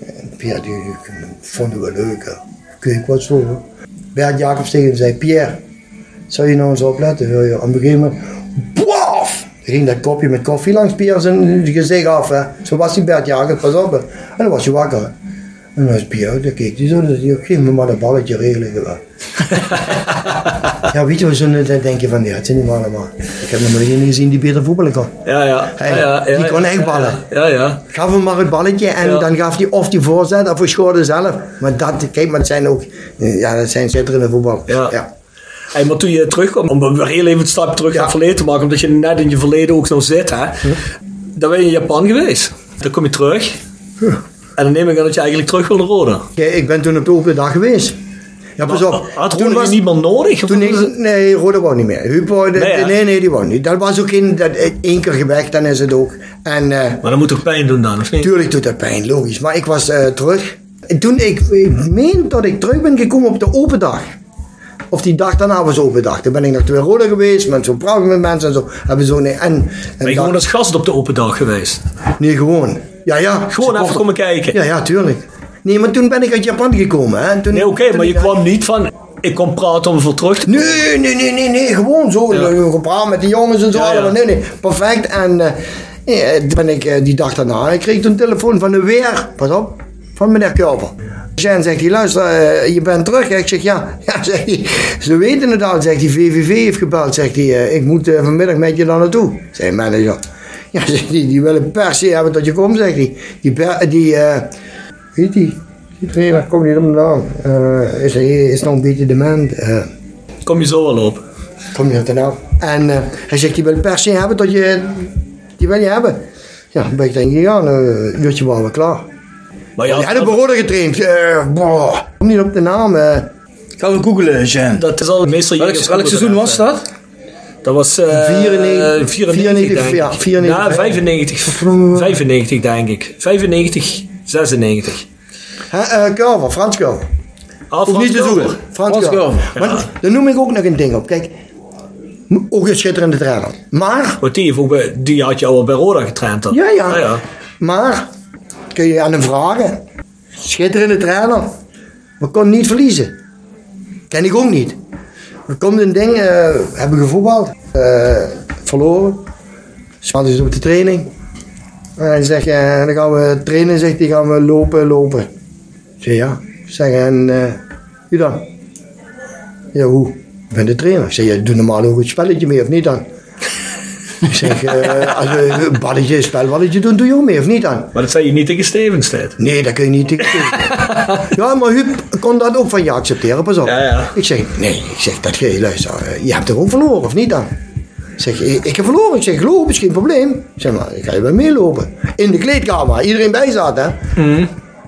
En Pierre, die, die vonden we leuk. hè. Kijk wat zo. hè. Bert Jacobs tegen hem zei, Pierre, zou je nou eens opletten? Ja, ja. Op een gegeven moment, boaf! Ging dat kopje met koffie langs Pierre zijn gezicht af. Hè. Zo was die Bert Jacobs, pas op. Hè. En dan was je wakker. hè. En dan was Pierre, dan keek hij zo, dan zei geef me maar dat balletje regelen. gewoon. *laughs* ja, weet je, zo, dan denk je van, ja, het zijn niet maar allemaal. Ik heb nog maar één gezien die beter voetballen kan. Ja, ja. Hey, ja, ja, die kon echt ballen. Ja, ja. Gaf hem maar het balletje en dan gaf hij of die voorzet of hij scoorde zelf. Maar dat, kijk, maar het zijn ook, eh, ja, dat zijn schitterende voetbal. Ja. Hey, maar toen je terugkwam, om weer heel even een stap terug naar het verleden te maken, omdat je net in je verleden ook zo zit, hè? Dan ben je in Japan geweest. Dan kom je terug. En dan neem ik aan dat je eigenlijk terug wil naar Roda. Kijk, ik ben toen op de open dag geweest. Ja, pas op. Had Toen niet meer nodig? Toen was ik, nee, Roda wou niet meer. Wou, Nee, nee, nee, die wou niet. Dat was ook geen, dat, één keer gewerkt, dan is het ook. En eh, Maar dat moet toch pijn doen dan, of niet? Tuurlijk doet dat pijn, logisch. Maar ik was eh, terug. En toen ik, ik meen dat ik terug ben gekomen op de open dag. Of die dag daarna was open dag. Toen ben ik nog twee rode geweest, met zo'n met mensen en zo. Hebben zo nee, en, en Ben je gewoon als gast op de open dag geweest? Nee, gewoon. Ja, ja. Gewoon even komen kijken. Ja, ja, tuurlijk. Nee, maar toen ben ik uit Japan gekomen. Hè. En Toen, Nee, oké, maar je ik- kwam niet van, ik kom praten om voor terug te komen. Nee, nee, nee, nee, nee, gewoon zo. Ja. Gepraat met die jongens en zo. Ja, ja. allemaal. Nee, nee, perfect. En toen ben ik eh, die dag daarna, ik kreeg toen een telefoon van de weer, pas op, van meneer Kuiper. Jan zegt hij, luister, eh, je bent terug. Ik zeg, ja. *laughs* ja zegt hij, ze weten het al. Zegt hij, VVV heeft gebeld. Zegt hij, eh, ik moet eh, vanmiddag met je daar naartoe. Zei manager. *laughs* Ja, zegt hij, die willen per se hebben dat je komt, zegt hij. Die, die weet die, die trainer, kom niet op de naam. Is, is nog een beetje dement. Kom je zo wel op. Kom je het nou? En hij zegt, die wil per se hebben dat je... Die wil je hebben. Ja, dan ben ik denk eh, Een uurtje waren we klaar. Maar ja, Ja, had op Roda getraind. eh boah, kom niet op de naam. eh. Gaan we googlen, Jean. dat is al meestal... Welk, welk seizoen was dat? Dat was... eh 94, 94, denk ik. ja, 94, Ja, 95. 95, denk ik. 95, 96. Hè, eh, Culver, Frans Culver. Ah, Hoeft niet te zoeken. Frans Frans Culver. Culver. Maar dan noem ik ook nog een ding op. Kijk, ook een schitterende trainer. Maar, Want die, die had je al bij Roda getraind dan. ja, ja. Ah, ja. Maar, kun je aan hem vragen. Schitterende trainer. We konden niet verliezen. Ken ik ook niet. Er komt een ding, eh hebben gevoetbald. eh, verloren. Spat is op de training. En hij zegt, dan gaan we trainen, zegt hij, gaan we lopen, lopen. Ik zeg, ja. Ik zeg, en eh, wie dan? Ja, hoe? Ik ben de trainer. Ik zeg, ja, doe normaal ook een spelletje mee, of niet dan? Ik zeg, eh, als we een balletje, een spelballetje doen, doe je ook mee, of niet dan? Maar dat zei je niet tegen Stevens tijd. Nee, dat kun je niet tegen. *laughs* ja, maar Huub kon dat ook van je accepteren, pas op. Ja, ja. Ik zeg, nee, ik zeg, dat ge, luister, eh, je hebt toch ook verloren, of niet dan? Ik zeg, ik, ik heb verloren. Ik zeg, lopen is geen probleem. Ik zeg, maar, ik ga je wel meelopen. In de kleedkamer, iedereen bij zat, hè.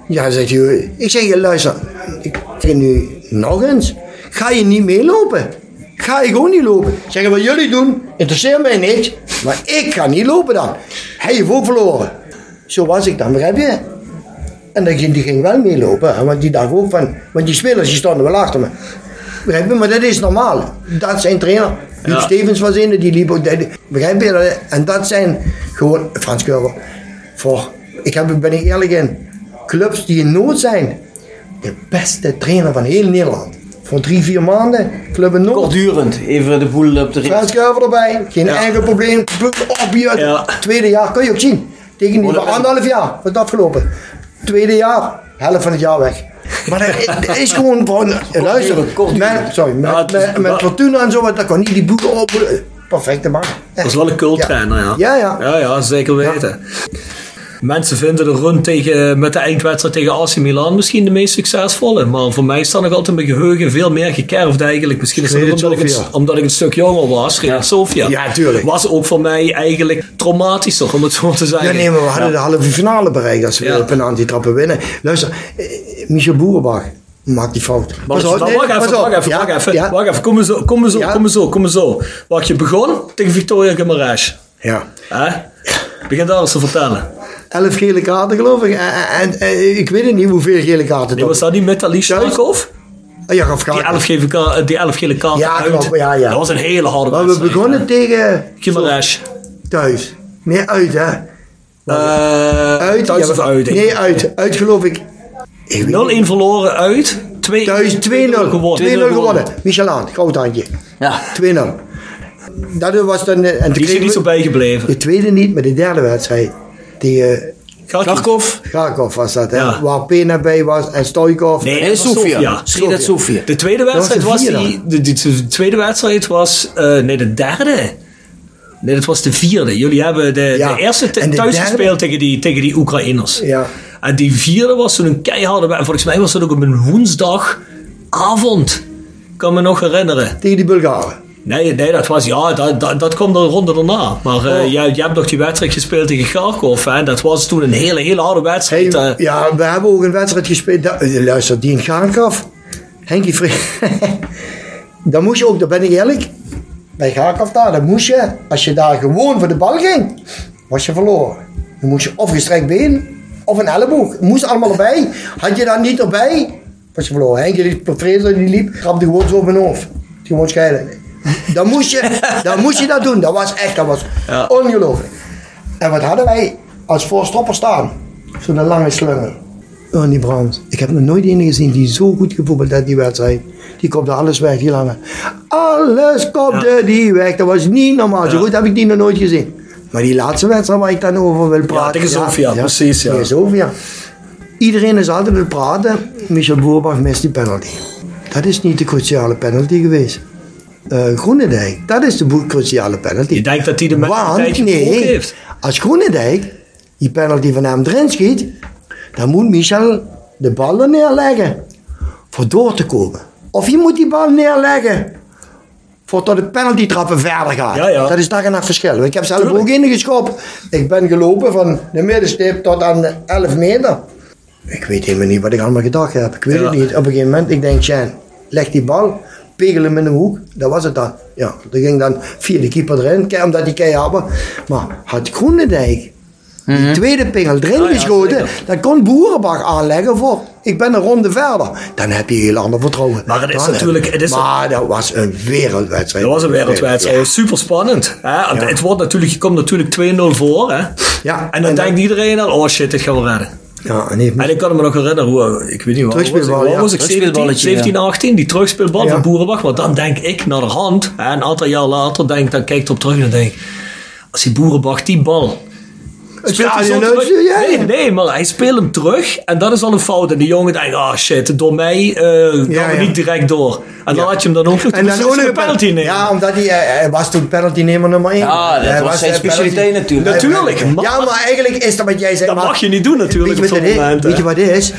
Ja, zegt hij, ik zeg, je, luister, ik zeg nu nog eens, ga je niet meelopen? Ga je gewoon niet lopen? Zeggen wat jullie doen, interesseert mij niet, maar ik ga niet lopen dan. Hij heeft ook verloren. Zo was ik dan, begrijp je? En dan ging, die ging wel meelopen, hè, want die dacht ook van, want die spelers die stonden wel achter me. Begrijp je? Maar dat is normaal. Dat zijn trainer. Huub Ja. Stevens was in, die liep ook. Begrijp je? En dat zijn gewoon, Frans Kurver, voor, ik heb, ben ik eerlijk in, clubs die in nood zijn. De beste trainer van heel Nederland. Voor drie, vier maanden, club in nood. Kortdurend. Even de boel op de rit. Frans erbij, geen enkel probleem. Op je Ja. tweede jaar kun je ook zien. Tegen die van anderhalf jaar, wat afgelopen. Tweede jaar, helft van het jaar weg. Maar dat, *laughs* is gewoon van, luister, met, sorry, met, Ja, het met, met Fortuna en zo, dat kan niet die boeken op. Perfecte man. Dat is wel een culttrainer, ja. Ja, ja. Ja, ja, zeker weten. Mensen vinden de run tegen, met de eindwedstrijd tegen AC Milan misschien de meest succesvolle. Maar voor mij staat nog altijd in mijn geheugen veel meer gekerfd eigenlijk. Misschien is dat omdat ik, het, Sofia. omdat ik een stuk jonger was. Real Sofia. Ja, tuurlijk. Was ook voor mij eigenlijk traumatischer, om het zo te zeggen. Ja, nee, maar we hadden de halve finale bereikt als we Ja. ja. penalty-trappen winnen. Luister, eh, Michel Boerenbach maakt die fout. Wacht, Pas op, wacht, nee, wacht even, wacht even, Ja, wacht even, Ja, wacht even. Kom maar zo, kom maar zo, Ja. kom maar zo, kom maar zo. Wacht, je begon tegen Victoria Guimaraes. ja. Hè? Begin daar eens te vertellen. Elf gele kaarten geloof ik. En, en, en, ik weet niet hoeveel gele kaarten Nee, was dat niet met Ali Sharkov? Oh, ja, Die elf, gele ka- die elf gele kaarten Ja, uit. klopt, ja, ja. Dat was een hele harde Maar we begonnen tegen Gimaresh. thuis. Nee, uit hè. Eh Uit. thuis ja, of uit? Nee, uit. Uit geloof ik. Ik weet 0-1 verloren uit. 2 Thuis 2-0 gewonnen. 2-0 gewonnen. Michelaan, groot handje. Ja. 2-0. Dat was dan... eh, En Die is er niet zo bijgebleven. de tweede niet, maar de derde wedstrijd. Tegen Kharkov? Kharkov was dat, hè? Ja. Waar Pena bij was en Stoikov. Nee, Nee, dat was Sofia. Sofia. Sofia. De tweede was wedstrijd de was, die, de, die- de tweede wedstrijd was, eh, nee, de derde. Nee, dat was de vierde. Jullie hebben de, Ja. de eerste En thuis derde? gespeeld tegen die, tegen die Oekraïners. Ja. En die vierde was toen een keiharde wedstrijd. Volgens mij was dat ook op een woensdagavond. kan me nog herinneren. Tegen die Bulgaren. Nee, nee dat was, ja, dat, dat, dat kwam de ronde daarna. Maar Oh. jij, jij hebt nog die wedstrijd gespeeld tegen Kharkov. Hè? Dat was toen een hele, hele harde Hey, wedstrijd. eh. ja, we hebben ook een wedstrijd gespeeld. Da- eh, luister, die in Kharkov. Henkie Vre... *laughs* dan moest je ook, daar ben ik eerlijk. Bij Kharkov daar, dan moest je, als je daar gewoon voor de bal ging, was je verloren. Dan moest je of gestrekt been, of een elleboog. Moest allemaal erbij. Had je dat niet erbij, was je verloren. Henkie die Frezer, die liep, krabde gewoon zo op mijn hoofd. Die gewoon scheiden. Dan moest, je, dan moest je dat doen. Dat was echt, dat was Ja. ongelooflijk. En wat hadden wij als voorstopper staan? Zo'n lange slungel. Ernie Brandt. Ik heb nog nooit iemand gezien die zo goed gevoetbald had die wedstrijd. Die kopte alles weg, die lange. Alles kopte die weg. Dat was niet normaal. Zo Ja. goed heb ik die nog nooit gezien. Maar die laatste wedstrijd waar ik dan over wil praten. tegen Sofia, precies, ja. Tegen Sofia. Iedereen is altijd wil praten. Michel Boerbach mist die penalty. Dat is niet de cruciale penalty geweest. Eh Groenendijk, dat is de cruciale penalty. Je denkt dat hij de mentaliteit gebroken nee, heeft. als Groenendijk die penalty van hem erin schiet, dan moet Michel de bal er neerleggen voor door te komen. Of je moet die bal neerleggen voor tot de penalty trappen verder gaat. Ja, ja. Dat is dag en nacht verschil. Ik heb zelf Tuurlijk. ook ingeschopt. Ik ben gelopen van de middenstip tot aan de 11 meter. Ik weet helemaal niet wat ik allemaal gedacht heb. Ik weet Ja. het niet. Op een gegeven moment, ik denk, Sjan, leg die bal, pegel hem in de hoek. Dat was het dan. Ja, dat ging dan via de keeper erin, omdat hij keihard was. Maar had Groenendijk die tweede pingel erin ja, geschoten, dan kon Boerenbach aanleggen voor, ik ben een ronde verder. Dan heb je heel ander vertrouwen. Maar het is Dan natuurlijk- het is- maar dat was een wereldwedstrijd. Dat was een wereldwedstrijd. Super spannend. Hè? Ja. Het wordt natuurlijk, je komt natuurlijk 2-0 voor. Hè? Ja, En dan en denkt iedereen al, oh shit, dit gaan we redden. Ja, en heeft En ik kan me nog herinneren, hoe, ik weet niet wat was ik, Terugspeelbal, wat ja. was ik 17, Terugspeelballetje, 17, 18, die terugspeelbal Ja. van Boerenbach. Want dan denk ik naar de hand, hè, een aantal jaar later, denk, dan kijk ik erop terug en dan denk ik, als die Boerenbach die bal... Het speelt hij zo terug- ja, ja. Nee, nee, maar hij speelt hem terug en dat is al een fout. En die jongen denkt, ah shit, door mij eh gaan Ja, we ja. niet direct door. En dan Ja. had je hem dan ook nog En dan ook een penalty nemen. Ja, omdat hij, eh, hij was toen penalty nemer nummer 1. Ja, dat was zijn specialiteit natuurlijk. Natuurlijk, maar- Ja, maar eigenlijk is dat wat jij zegt. Dat maar- mag je niet doen natuurlijk op zo'n is? moment, Weet je wat het is?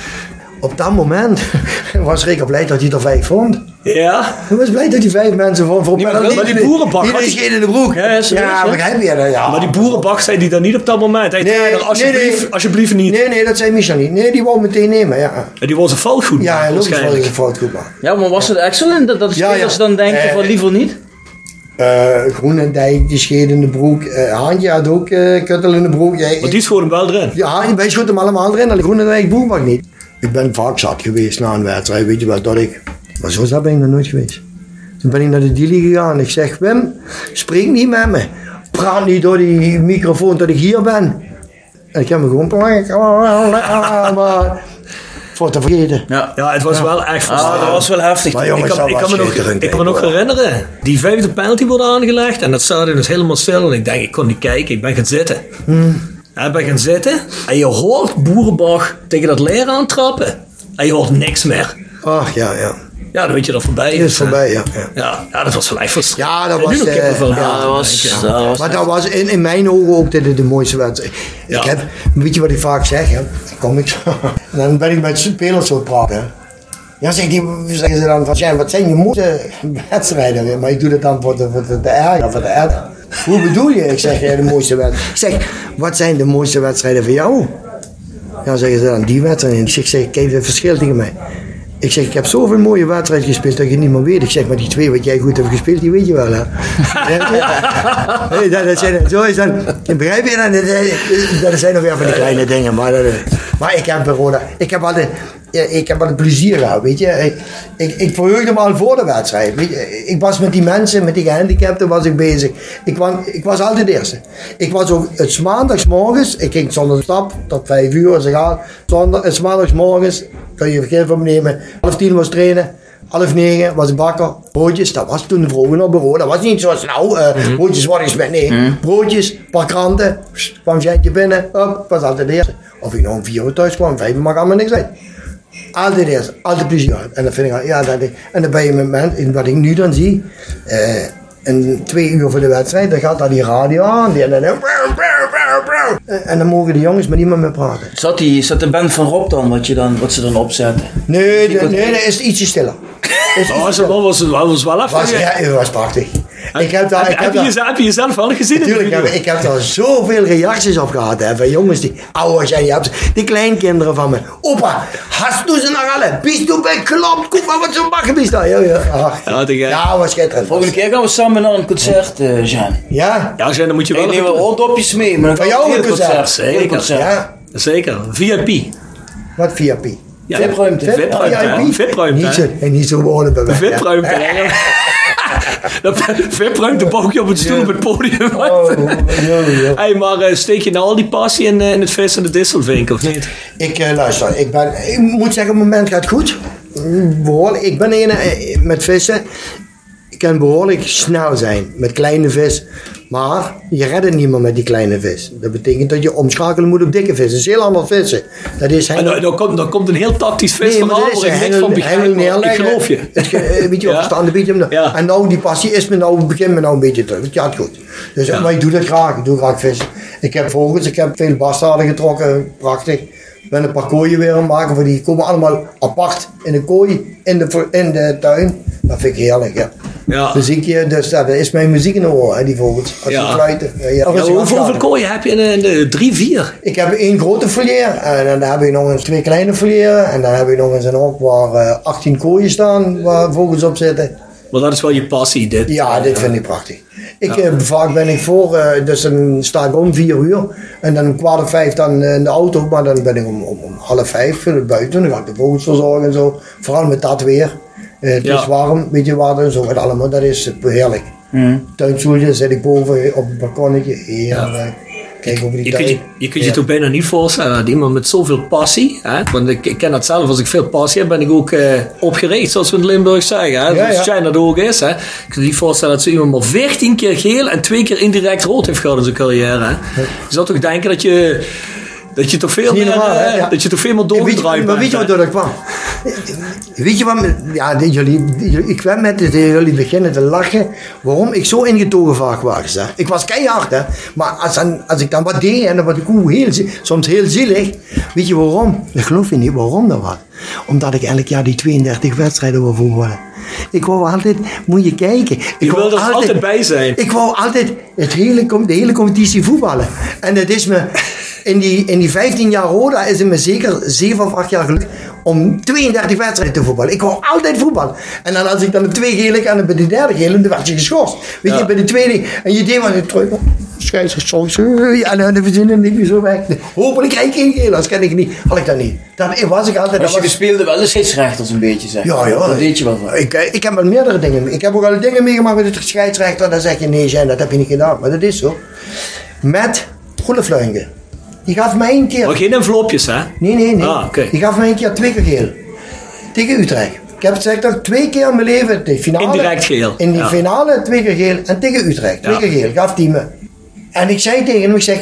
Op dat moment *laughs* was Rick blij dat hij er vijf vond. Ja. Hij was blij dat hij vijf mensen vond voor maar- maar die boerenbak Iedereen scheet in de broek. Ja, serieus, ja hè? begrijp je dat? Ja. Maar die boerenbak zei die dan niet op dat moment. Hij Nee, trainer, alsjeblieft, nee, nee. alsjeblieft niet. Nee, nee, dat zei Michel niet. Nee, die wou meteen nemen, ja. En die was een fout goed. Ja, maken, logisch waarschijnlijk. een fout goed maken. Ja, maar was het zo dat, dat de Ja, ja. spelers dan denken Eh, van liever niet? Eh Groenendijk, die scheet in de broek. Eh Haantje had ook eh kuttel in de broek. Ja, Maar die schoot hem wel erin. Ja, wij schoten hem allemaal erin. Alleen Groenendijk Boerbak niet. Ik ben vaak zat geweest na een wedstrijd, weet je wel, dat ik... Maar zo zat ben ik nog nooit geweest. Toen ben ik naar de dealie gegaan. Ik zeg, Wim, spreek niet met me. Praat niet door die microfoon dat ik hier ben. En ik heb me gewoon... Maar, voor te vergeten. Ja. Ja, het was wel echt Ah, dat was wel heftig. Maar Ik jongens, kan, dat ik, kan me nog, ik kan me nog herinneren. Die vijfde penalty wordt aangelegd. En dat stadion is helemaal stil. En ik denk, ik kon niet kijken. Ik ben gaan zitten. Hmm. En ik ben gaan zitten. En je hoort Boerenbach tegen dat leer aantrappen. En je hoort niks meer. Ach, ja, ja. Ja, dan weet je dat voorbij is. is voorbij, ja. ja. Ja, ja, dat was wel echt frustrerend. Ja, dat was, ja, dat was, ja. dat was Maar dat was in, in mijn ogen ook de, de mooiste wedstrijd. Ja. Ik heb, weet je wat ik vaak zeg? Hè? Kom ik zo. En *laughs* dan ben ik met spelers zo praten. Hè? Ja, zeg die, zeggen ze dan van, "Sjan, wat zijn je mooiste *laughs* wedstrijden? weer?" Maar ik doe dat dan voor de, voor de, de erg, voor de erg. Hoe bedoel je? Ik zeg, ja, de mooiste wedstrijd. Ik zeg, wat zijn de mooiste wedstrijden voor jou? Ja, zeggen ze dan, die wedstrijd. Ik zeg, zeg, kijk het verschil tegen mij. Ik zeg, ik heb zoveel mooie wedstrijden gespeeld dat je niet meer weet. Ik zeg, maar die twee wat jij goed hebt gespeeld, die weet je wel, hè? *laughs* Ja, nee, dat, dat zijn, zo is dan, begrijp je dan? Dat, dat zijn nog weer van die kleine dingen. Maar, dat, maar ik heb bij Roda, ik heb altijd, ik heb het plezier gehad, weet je. Ik, ik, ik verheugde me al voor de wedstrijd. Weet je. Ik was met die mensen, met die gehandicapten was ik bezig. Ik was, ik was altijd de eerste. Ik was ook het maandagsmorgens, ik ging zonder stap tot vijf uur als ik. Zondag, het maandagsmorgens, kan je vergeten van me nemen, half tien was trainen. Half negen was bakker. Broodjes, dat was toen vroeger nog bureau. Dat was niet zoals nou, eh broodjes wat is met nee. Broodjes, paar kranten, pst, kwam Jentje binnen. Hop, was altijd de eerste. Of ik nog om vier uur thuis kwam, vijf uur maakt allemaal niks uit. Altijd eerst, altijd plezier. En dat vind ik, ja, dat, en dan ben je met mensen, en wat ik nu dan zie, en twee uur voor de wedstrijd, dan gaat daar die radio aan. Die, en, dan, en dan mogen de jongens met niemand meer praten. Zat, die, zat de band van Rob dan, wat, je dan, wat ze dan opzetten? Nee, de- nee, dat is ietsje stiller. *laughs* Is Oh, ze was, was, was wel even. was, ja, het was prachtig. Ik heb daar, ik heb, heb je, heb je jezelf wel gezien? in de Natuurlijk, video? heb, ik heb daar zoveel reacties op gehad hè, van jongens die ouder zijn. Je hebt die kleinkinderen van me. Opa, hast du ze nog alle? Bist du beklopt? Guck maar wat ze maken bist daar. Ja, ja. Ach, Ja, te gek. ja, was schitterend. Volgende keer gaan we samen naar een concert, eh Jean. Ja, Ja, Jen, dan moet je Ik wel neem even wel mee, maar dan Van jou een een concert? concert. Een Zeker. concert. ja. Zeker. VIP. Wat VIP? Ja, VIP-ruimte. VIP-ruimte. Niet zo, en niet zo wonen bij mij. hè. VIP-ruimte. *laughs* hè. *laughs* Dat VIP-ruimte bouw je op het stoel op het podium. Oh, ja, ja. Hey, maar eh, steek je nou al die passie in, eh, in het vis en de disselvink, of niet? Ik eh, luister, ik, ben, ik moet zeggen, op het moment gaat goed. Mm, Behoorlijk. Ik ben een met vissen. Kan behoorlijk snel zijn met kleine vis. Maar je redt het niet meer met die kleine vis. Dat betekent dat je omschakelen moet op dikke vis. Dat is heel anders vissen. Dat is En dan, dan, komt, dan komt een heel tactisch visverhaal dat is waar ik niks van begrijp. Ik geloof je. *laughs* Eh, weet je Ja. een beetje. de- Ja. En nou, die passie is me nou, begint me nou een beetje terug. Het gaat goed. Dus, Ja. Maar ik doe dat graag. Ik doe graag vissen. Ik heb vogels, ik heb veel bastaarden getrokken. Prachtig. Ik ben een paar kooien weer aan het maken. Voor die komen allemaal apart in de kooi, in de, in de tuin. Dat vind ik heerlijk, ja. Ja. Muziekje, dus dat is mijn muziek in de oren, hè, die vogels. Als Ja. fluiten. Ja, hoeveel, hoeveel kooien heb je in de, in drie, vier? Ik heb één grote folier en dan heb ik nog eens twee kleine folieren. En dan heb ik nog eens een hok waar eh, 18 kooien staan waar vogels op zitten. Maar dat is wel je passie, dit. Ja, dit vind ik prachtig. Ik, eh, vaak ben ik voor, eh, dus dan sta ik om vier uur. En dan kwart of vijf dan eh, in de auto, maar dan ben ik om, om, om half vijf eh, buiten. Dan ga ik de vogels verzorgen en zo. Vooral met dat weer. Eh, het Ja. is warm, weet je wat, en zo gaat allemaal. Dat is heerlijk. Hmm. Tuinstoeltje zit ik boven op het balkonnetje. Heerlijk. Kijk over die Je kunt je, je, kunt je toch bijna niet voorstellen dat iemand met zoveel passie, hè? want ik, ik ken dat zelf, als ik veel passie heb, ben ik ook eh, opgericht, zoals we in Limburg zeggen. Hè? Ja, dat ook is. Hè? Ik kan me niet voorstellen dat zo iemand maar 14 keer geel en twee keer indirect rood heeft gehad in zijn carrière. Hè? Je zou toch denken dat je, dat je toch veel meer, normaal, hè? eh, Ja. dat je toch veel meer Weet je, doorgedraaid maar weet je wat dat kwam? Weet je wat? Ja, jullie, ik kwam met het, jullie beginnen te lachen. Waarom ik zo ingetogen vaak was. Hè? Ik was keihard, hè? Maar als, dan, als ik dan wat deed en dan was ik heel, soms heel zielig. Weet je waarom? Ik geloof je niet waarom dat was. Omdat ik elk jaar die 32 wedstrijden wil voetballen. Ik wou altijd, moet je kijken. Ik Je wilde er altijd bij zijn. Ik wou altijd het hele, de hele competitie voetballen. En het is me, in die, in die 15 jaar Roda is het me zeker 7 of 8 jaar gelukt om 32 wedstrijden te voetballen. Ik wou altijd voetballen. En dan als ik dan de twee gele en bij de derde gele, dan werd je geschorst. Weet Ja. je, bij de tweede, en je deed maar een terug. Scheidsrechter, ja, en dan verzinnen je zo weg. Hopelijk krijg ik geen gele, anders ken ik niet. Had ik dat niet. Dat was ik altijd. Dat je was- speelde wel de scheidsrechters een beetje, zeg. ja, ja. Dat deed je wel van. Ik, eh, ik heb wel meerdere dingen. Ik heb ook al dingen meegemaakt met de scheidsrechter. Dan zeg je nee, Jen, dat heb je niet gedaan. Maar dat is zo. Met Goelefluingen. Die gaf mij een keer. Maar geen envelopjes, hè? Nee, nee, nee. Ah. Die gaf mij een keer twee keer geel. Tegen Utrecht. Ik heb het zeg toch twee keer in mijn leven. De finale. Indirect geel, In die ja. finale twee keer geel. En tegen Utrecht. Twee Ja. keer geel. Gaf die me. En ik zei tegen hem, ik zeg,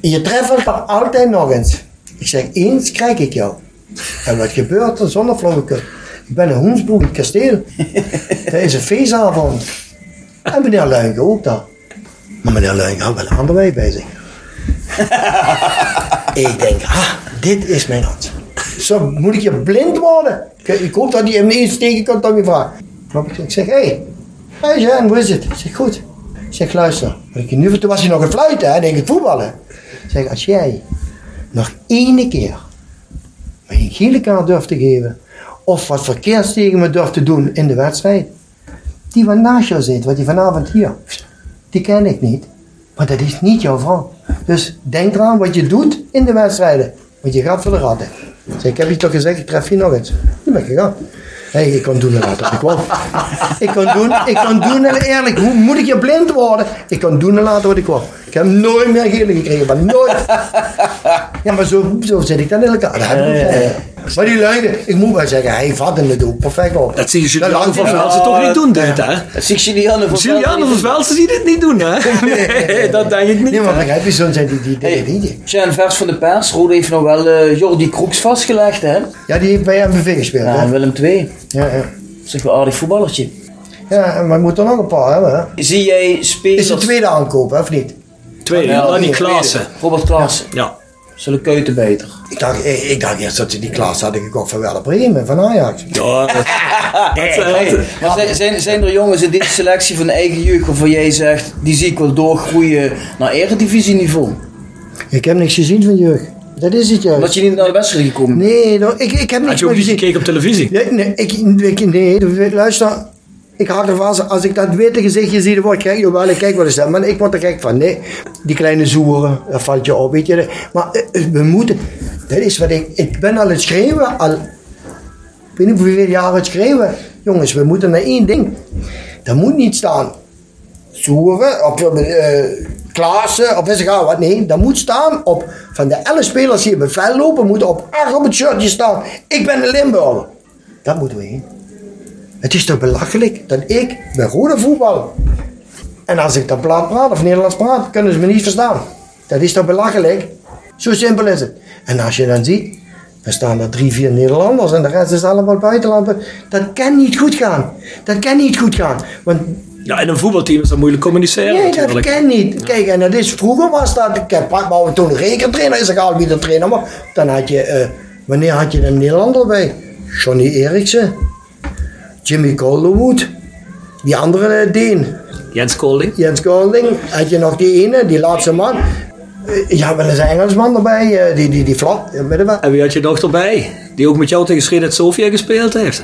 je treft elkaar altijd nog eens. Ik zeg, eens krijg ik jou. En wat gebeurt er zonder flauwekul? Ik ben in Hoensbroek, in het kasteel. *laughs* Dat is een feestavond. En meneer Luinke ook daar. Maar meneer Luinke had wel een ander bij zich. *laughs* ik denk, ah, dit is mijn hand. Zo moet ik je blind worden. Ik, hoop dat hij hem eens tegenkomt dan je vraagt. Ik zeg, hé, hey, hey Jan, hoe is het? Ik zeg, goed. Ik zeg, luister. ik nu, toen was hij nog een fluiten, hè, denk ik, voetballen. Ik zeg, als jij nog ene keer een gele kaart durft te geven, of wat verkeers tegen me durft te doen in de wedstrijd, die wat naast jou zit, wat die vanavond hier, die ken ik niet. Maar dat is niet jouw vrouw. Dus denk eraan wat je doet in de wedstrijden. Want je gaat voor de ratten. Ik zei, ik heb je toch gezegd, ik tref je nog eens. Toen ben ik gegaan. Hey, ik kon doen en laten wat ik wou. *laughs* Ik kon doen, ik kon doen en eerlijk, hoe moet ik je blind worden? Ik kon doen en laten wat ik wou. Ik heb nooit meer gele gekregen, maar nooit. *laughs* Ja, maar zo, zo zit ik dan in elkaar. Dat heb ik ook wel. Maar die lui, ik moet wel zeggen, hij vatte het ook perfect op. Dat zie je Dat Julian laat van Velsen toch niet doen, dit, hè? Dat zie ik Julianne van Julian van Velsen die dit niet doen, hè? *laughs* Nee, *laughs* dat denk ik niet. Nee, maar begrijp je, zo zijn die, die dingen niet. Vers van de pers. Rode heeft nog wel eh, Jordi Kroeks vastgelegd, hè? Ja, die heeft bij MVV gespeeld. Ja, Willem II. Ja, ja. Zeg wel een aardig voetballertje. ja, maar we moeten er nog een paar hebben. Hè? Zie jij spelers... Is de tweede aankoop, hè, of niet? Tweede, Ja, dan die. Klaassen. Robert Klaassen. Ja. Zullen Keuten beter. Ik dacht, eh, ik dacht eerst dat ze die klas hadden gekocht van Werder Bremen, van Ajax. Ja, dat, *laughs* dat, dat- maar zijn, zijn, zijn er jongens in deze selectie van de eigen jeugd waarvan jij zegt, die zie ik wel doorgroeien naar eredivisieniveau? Ik heb niks gezien van jeugd. Dat is het juist. Omdat je niet naar de wedstrijd gekomen bent? Nee, nou, ik, ik heb had niks je ook niet gezien. gekeken op televisie? Nee, nee, ik, ik, nee, luister. Ik haak ervan, als- ik dat witte gezichtje zie, dan word ik gek. Jawel, kijk wat is dat. Maar ik word er gek van. Nee, die kleine zoeren, dat valt je op, weet je. Maar eh, we moeten, dat is wat ik, ik ben al het schreeuwen, al, ik weet niet hoeveel jaren het schreeuwen. Jongens, we moeten naar één ding. Dat moet niet staan. Zoeren, of eh Klaassen, of is het wat. Nee, dat moet staan op, van de 11 spelers die op het veld lopen, moet op acht op het shirtje staan. Ik ben een Limburger. Dat moeten we heen. Het is toch belachelijk dat ik ben rode voetbal. En als ik dan plaat praat of Nederlands praat, kunnen ze me niet verstaan. Dat is toch belachelijk? Zo simpel is het. En als je dan ziet, dan staan er drie, vier Nederlanders en de rest is allemaal buitenland. Dat kan niet goed gaan. Dat kan niet goed gaan. Want Ja, in een voetbalteam is dat moeilijk communiceren nee, dat kan niet. Kijk, en dat is, vroeger was dat, ik heb maar toen een rekentrainer is, egal wie de trainer maar dan had je, eh, wanneer had je een Nederlander bij? Johnny Eriksen, Jimmy Calderwood, die andere eh, Deen, Jens Kolding. Jens Golding, had je nog die ene, die laatste man. Eh, Ja, wel eens een Engelsman erbij, eh, die, die, die flap. En wie had je nog erbij? Die ook met jou tegen Sredet Sofia gespeeld heeft.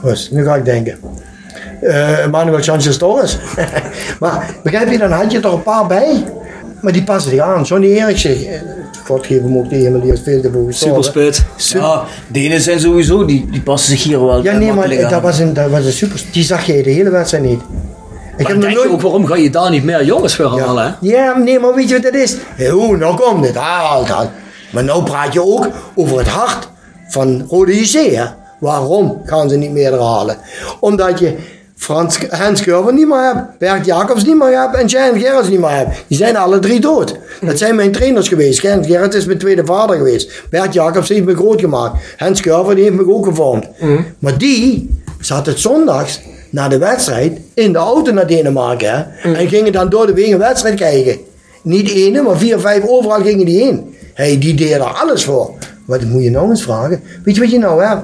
Goed, nu ga ik denken. Manuel Sanchez Torres. *laughs* maar begrijp je, dan had je er een paar bij. Maar die passen zich aan. Johnny Eriksen. eh, God geef hem ook die hemel, die is veel gestorven. Superspit. Ja, Denen zijn sowieso, die, die passen zich hier wel Ja, eh, nee, maar makkelijk dat was, een, dat was een super. Die zag je de hele wedstrijd niet. Ik Maar heb denk nooit. ook, waarom ga je daar niet meer jongens voor halen? hè? Ja, nee, maar weet je wat dat is? Hoe, nou komt het, haalt dat. Maar nou praat je ook over het hart van Rode hè? Waarom gaan ze niet meer halen? Omdat je Frans, Hans Curver niet meer hebt, Bert Jacobs niet meer hebt en Jan Gerrits niet meer hebt. Die zijn alle drie dood. Dat zijn mijn trainers geweest. Jan Gerrits is mijn tweede vader geweest. Bert Jacobs heeft me groot gemaakt. Hans Curver die heeft me ook gevormd. Maar die zat het zondags na de wedstrijd in de auto naar Denemarken. Hè? En gingen dan door de wegen wedstrijd kijken. Niet ene, maar vier, vijf, overal gingen die heen. Hey, die deed er alles voor. Wat moet je nou eens vragen? Weet je wat je nou hebt?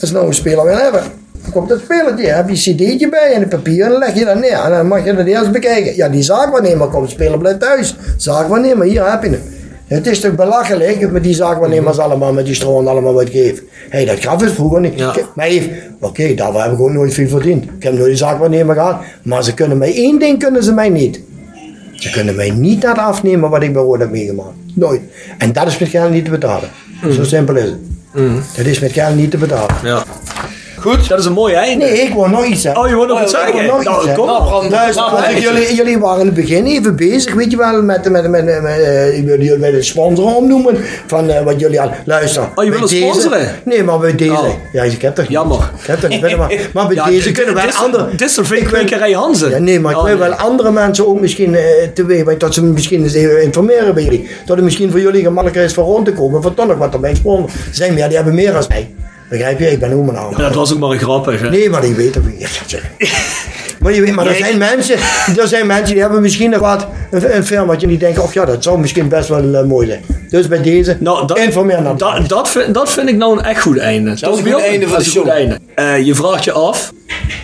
Als je nou een speler wil hebben, dan komt dat spelertje. heb je een cd'tje bij en een papier en dan leg je dat neer. En dan mag je dat eerst bekijken. Ja, die zaakwaarnemer komt, speler blijft thuis. Zaakwaarnemer, hier heb je hem. Het is toch belachelijk met die zaakwaarnemers allemaal, met die stroom allemaal wat geven. Hé, hey, dat gaf het vroeger niet. Ja. Maar oké, daarvoor heb ik ook nooit veel verdiend. Ik heb nooit een zaakwaarnemer gehad. Maar ze kunnen mij één ding kunnen ze mij niet. Ze kunnen mij niet dat afnemen wat ik bij Rood heb meegemaakt. Nooit. En dat is met geld niet te betalen. Zo simpel is het. Dat is met geld niet te betalen. Ja. Goed, dat is een mooi einde. Nee, ik wil nog iets zeggen. Oh, je wil nog Oh, iets ik zeggen? wil nog iets nou, zeggen. kom Nou, op. Bram, Luister, nou, ik- jullie, jullie waren in het begin even bezig, weet je wel, met, met, met, met, met eh, ik wil jullie bij de sponsor omnoemen van eh, wat jullie aan. Luister. Oh, je wil sponsoren? Nee, maar bij deze. Oh. Ja, ik heb toch niet. Jammer. Ik heb toch niet. *laughs* Maar, maar bij Ja, deze dit- kunnen wij dit is- andere. Dit is een Ik vinkwekerij Hansen. Ja, nee, maar ik Oh, wil wel andere mensen ook misschien eh teweeg brengen, dat ze misschien eens even informeren bij jullie. Dat het misschien voor jullie gemakkelijker is voor rond te komen, voor toch nog wat erbij sponsor. Ze zijn meer, die hebben meer als mij. Begrijp je? Ik ben ook mijn naam. Dat was ook maar een grappig. Hè? Nee, maar ik weet het niet. Maar, je weet, maar er zijn mensen, er zijn mensen die hebben misschien nog wat, een, een firmaatje die denken, of ja, dat zou misschien best wel eh, mooi zijn. Dus bij deze, Nou, dat, informeer dan. dat, dat, vind, dat vind ik nou een echt goed einde. Dat, is een goed einde van de show. einde. Eh, je vraagt je af,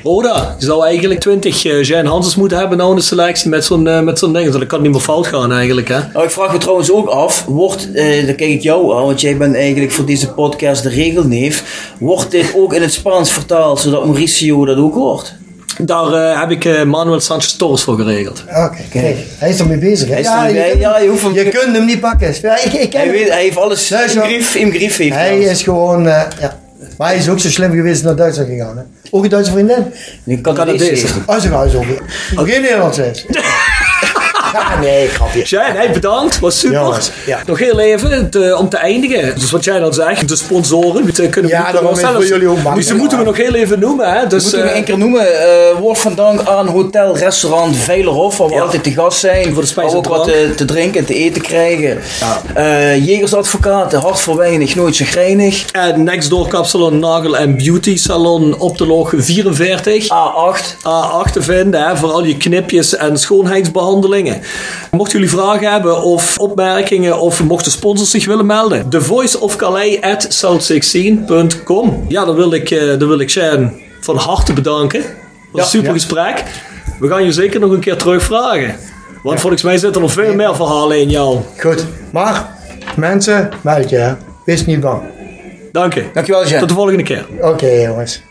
Roda, je zou eigenlijk 20 uh, Jan Hansens moeten hebben nou in de selectie met zo'n eh, met zo'n ding. Dat kan niet meer fout gaan eigenlijk. Hè? Nou, ik vraag me trouwens ook af, wordt, eh dan kijk ik jou aan, want jij bent eigenlijk voor deze podcast de regelneef. Wordt dit ook in het Spaans vertaald, zodat Mauricio dat ook hoort? Daar eh, heb ik eh, Manuel Sanchez Torres voor geregeld. Oké, kijk. Hij is ermee bezig, hè? Hij is ermee je, kunt, Ja, je hoeft hem- je kunt hem niet pakken. Ja, ik, ik ken Hij, hem. weet, hij heeft alles in grief. In grief heeft Hij alles. is gewoon, eh, ja. Maar hij is ook zo slim geweest naar Duitsland gegaan, hè? Ook een Duitse vriendin? Nu kan Canadees. Oh, ze gaan zo. Ook geen Nederlands is. *laughs* ja, nee, grapje. Shane, hey, bedankt. Was super. Jongens, ja. Nog heel even te- om te eindigen. Dus wat jij dan zegt, de sponsoren. Die kunnen we Ja, niet daarom is zelfs- voor jullie ook. Dus die moeten we nog heel even noemen. Hè? Dus, Moeten we eh, één keer noemen. eh woord van dank aan Hotel Restaurant Veilerhof, waar we Ja. altijd te gast zijn. Voor de spijs ook wat drank. te, te drinken en te eten krijgen. Ja. Eh, Jegersadvocaten, hart voor weinig, nooit zo grijnig. En Next Door Kapsalon Nagel en Beauty Salon op de log 44. A8. A8 te vinden hè, voor al je knipjes en schoonheidsbehandelingen. Mochten jullie vragen hebben of opmerkingen of mochten sponsors zich willen melden, The Voice of Calais at south16.com. Ja, dan wil ik, eh, dan wil ik Shane van harte bedanken. Dat was een super ja. gesprek. We gaan je zeker nog een keer terugvragen. Want volgens mij zitten er nog veel meer verhalen in jou. Goed. Maar, mensen, meld je, hè. Wees niet bang. Dank je. Dankjewel, Jen. Tot de volgende keer. Oké, jongens.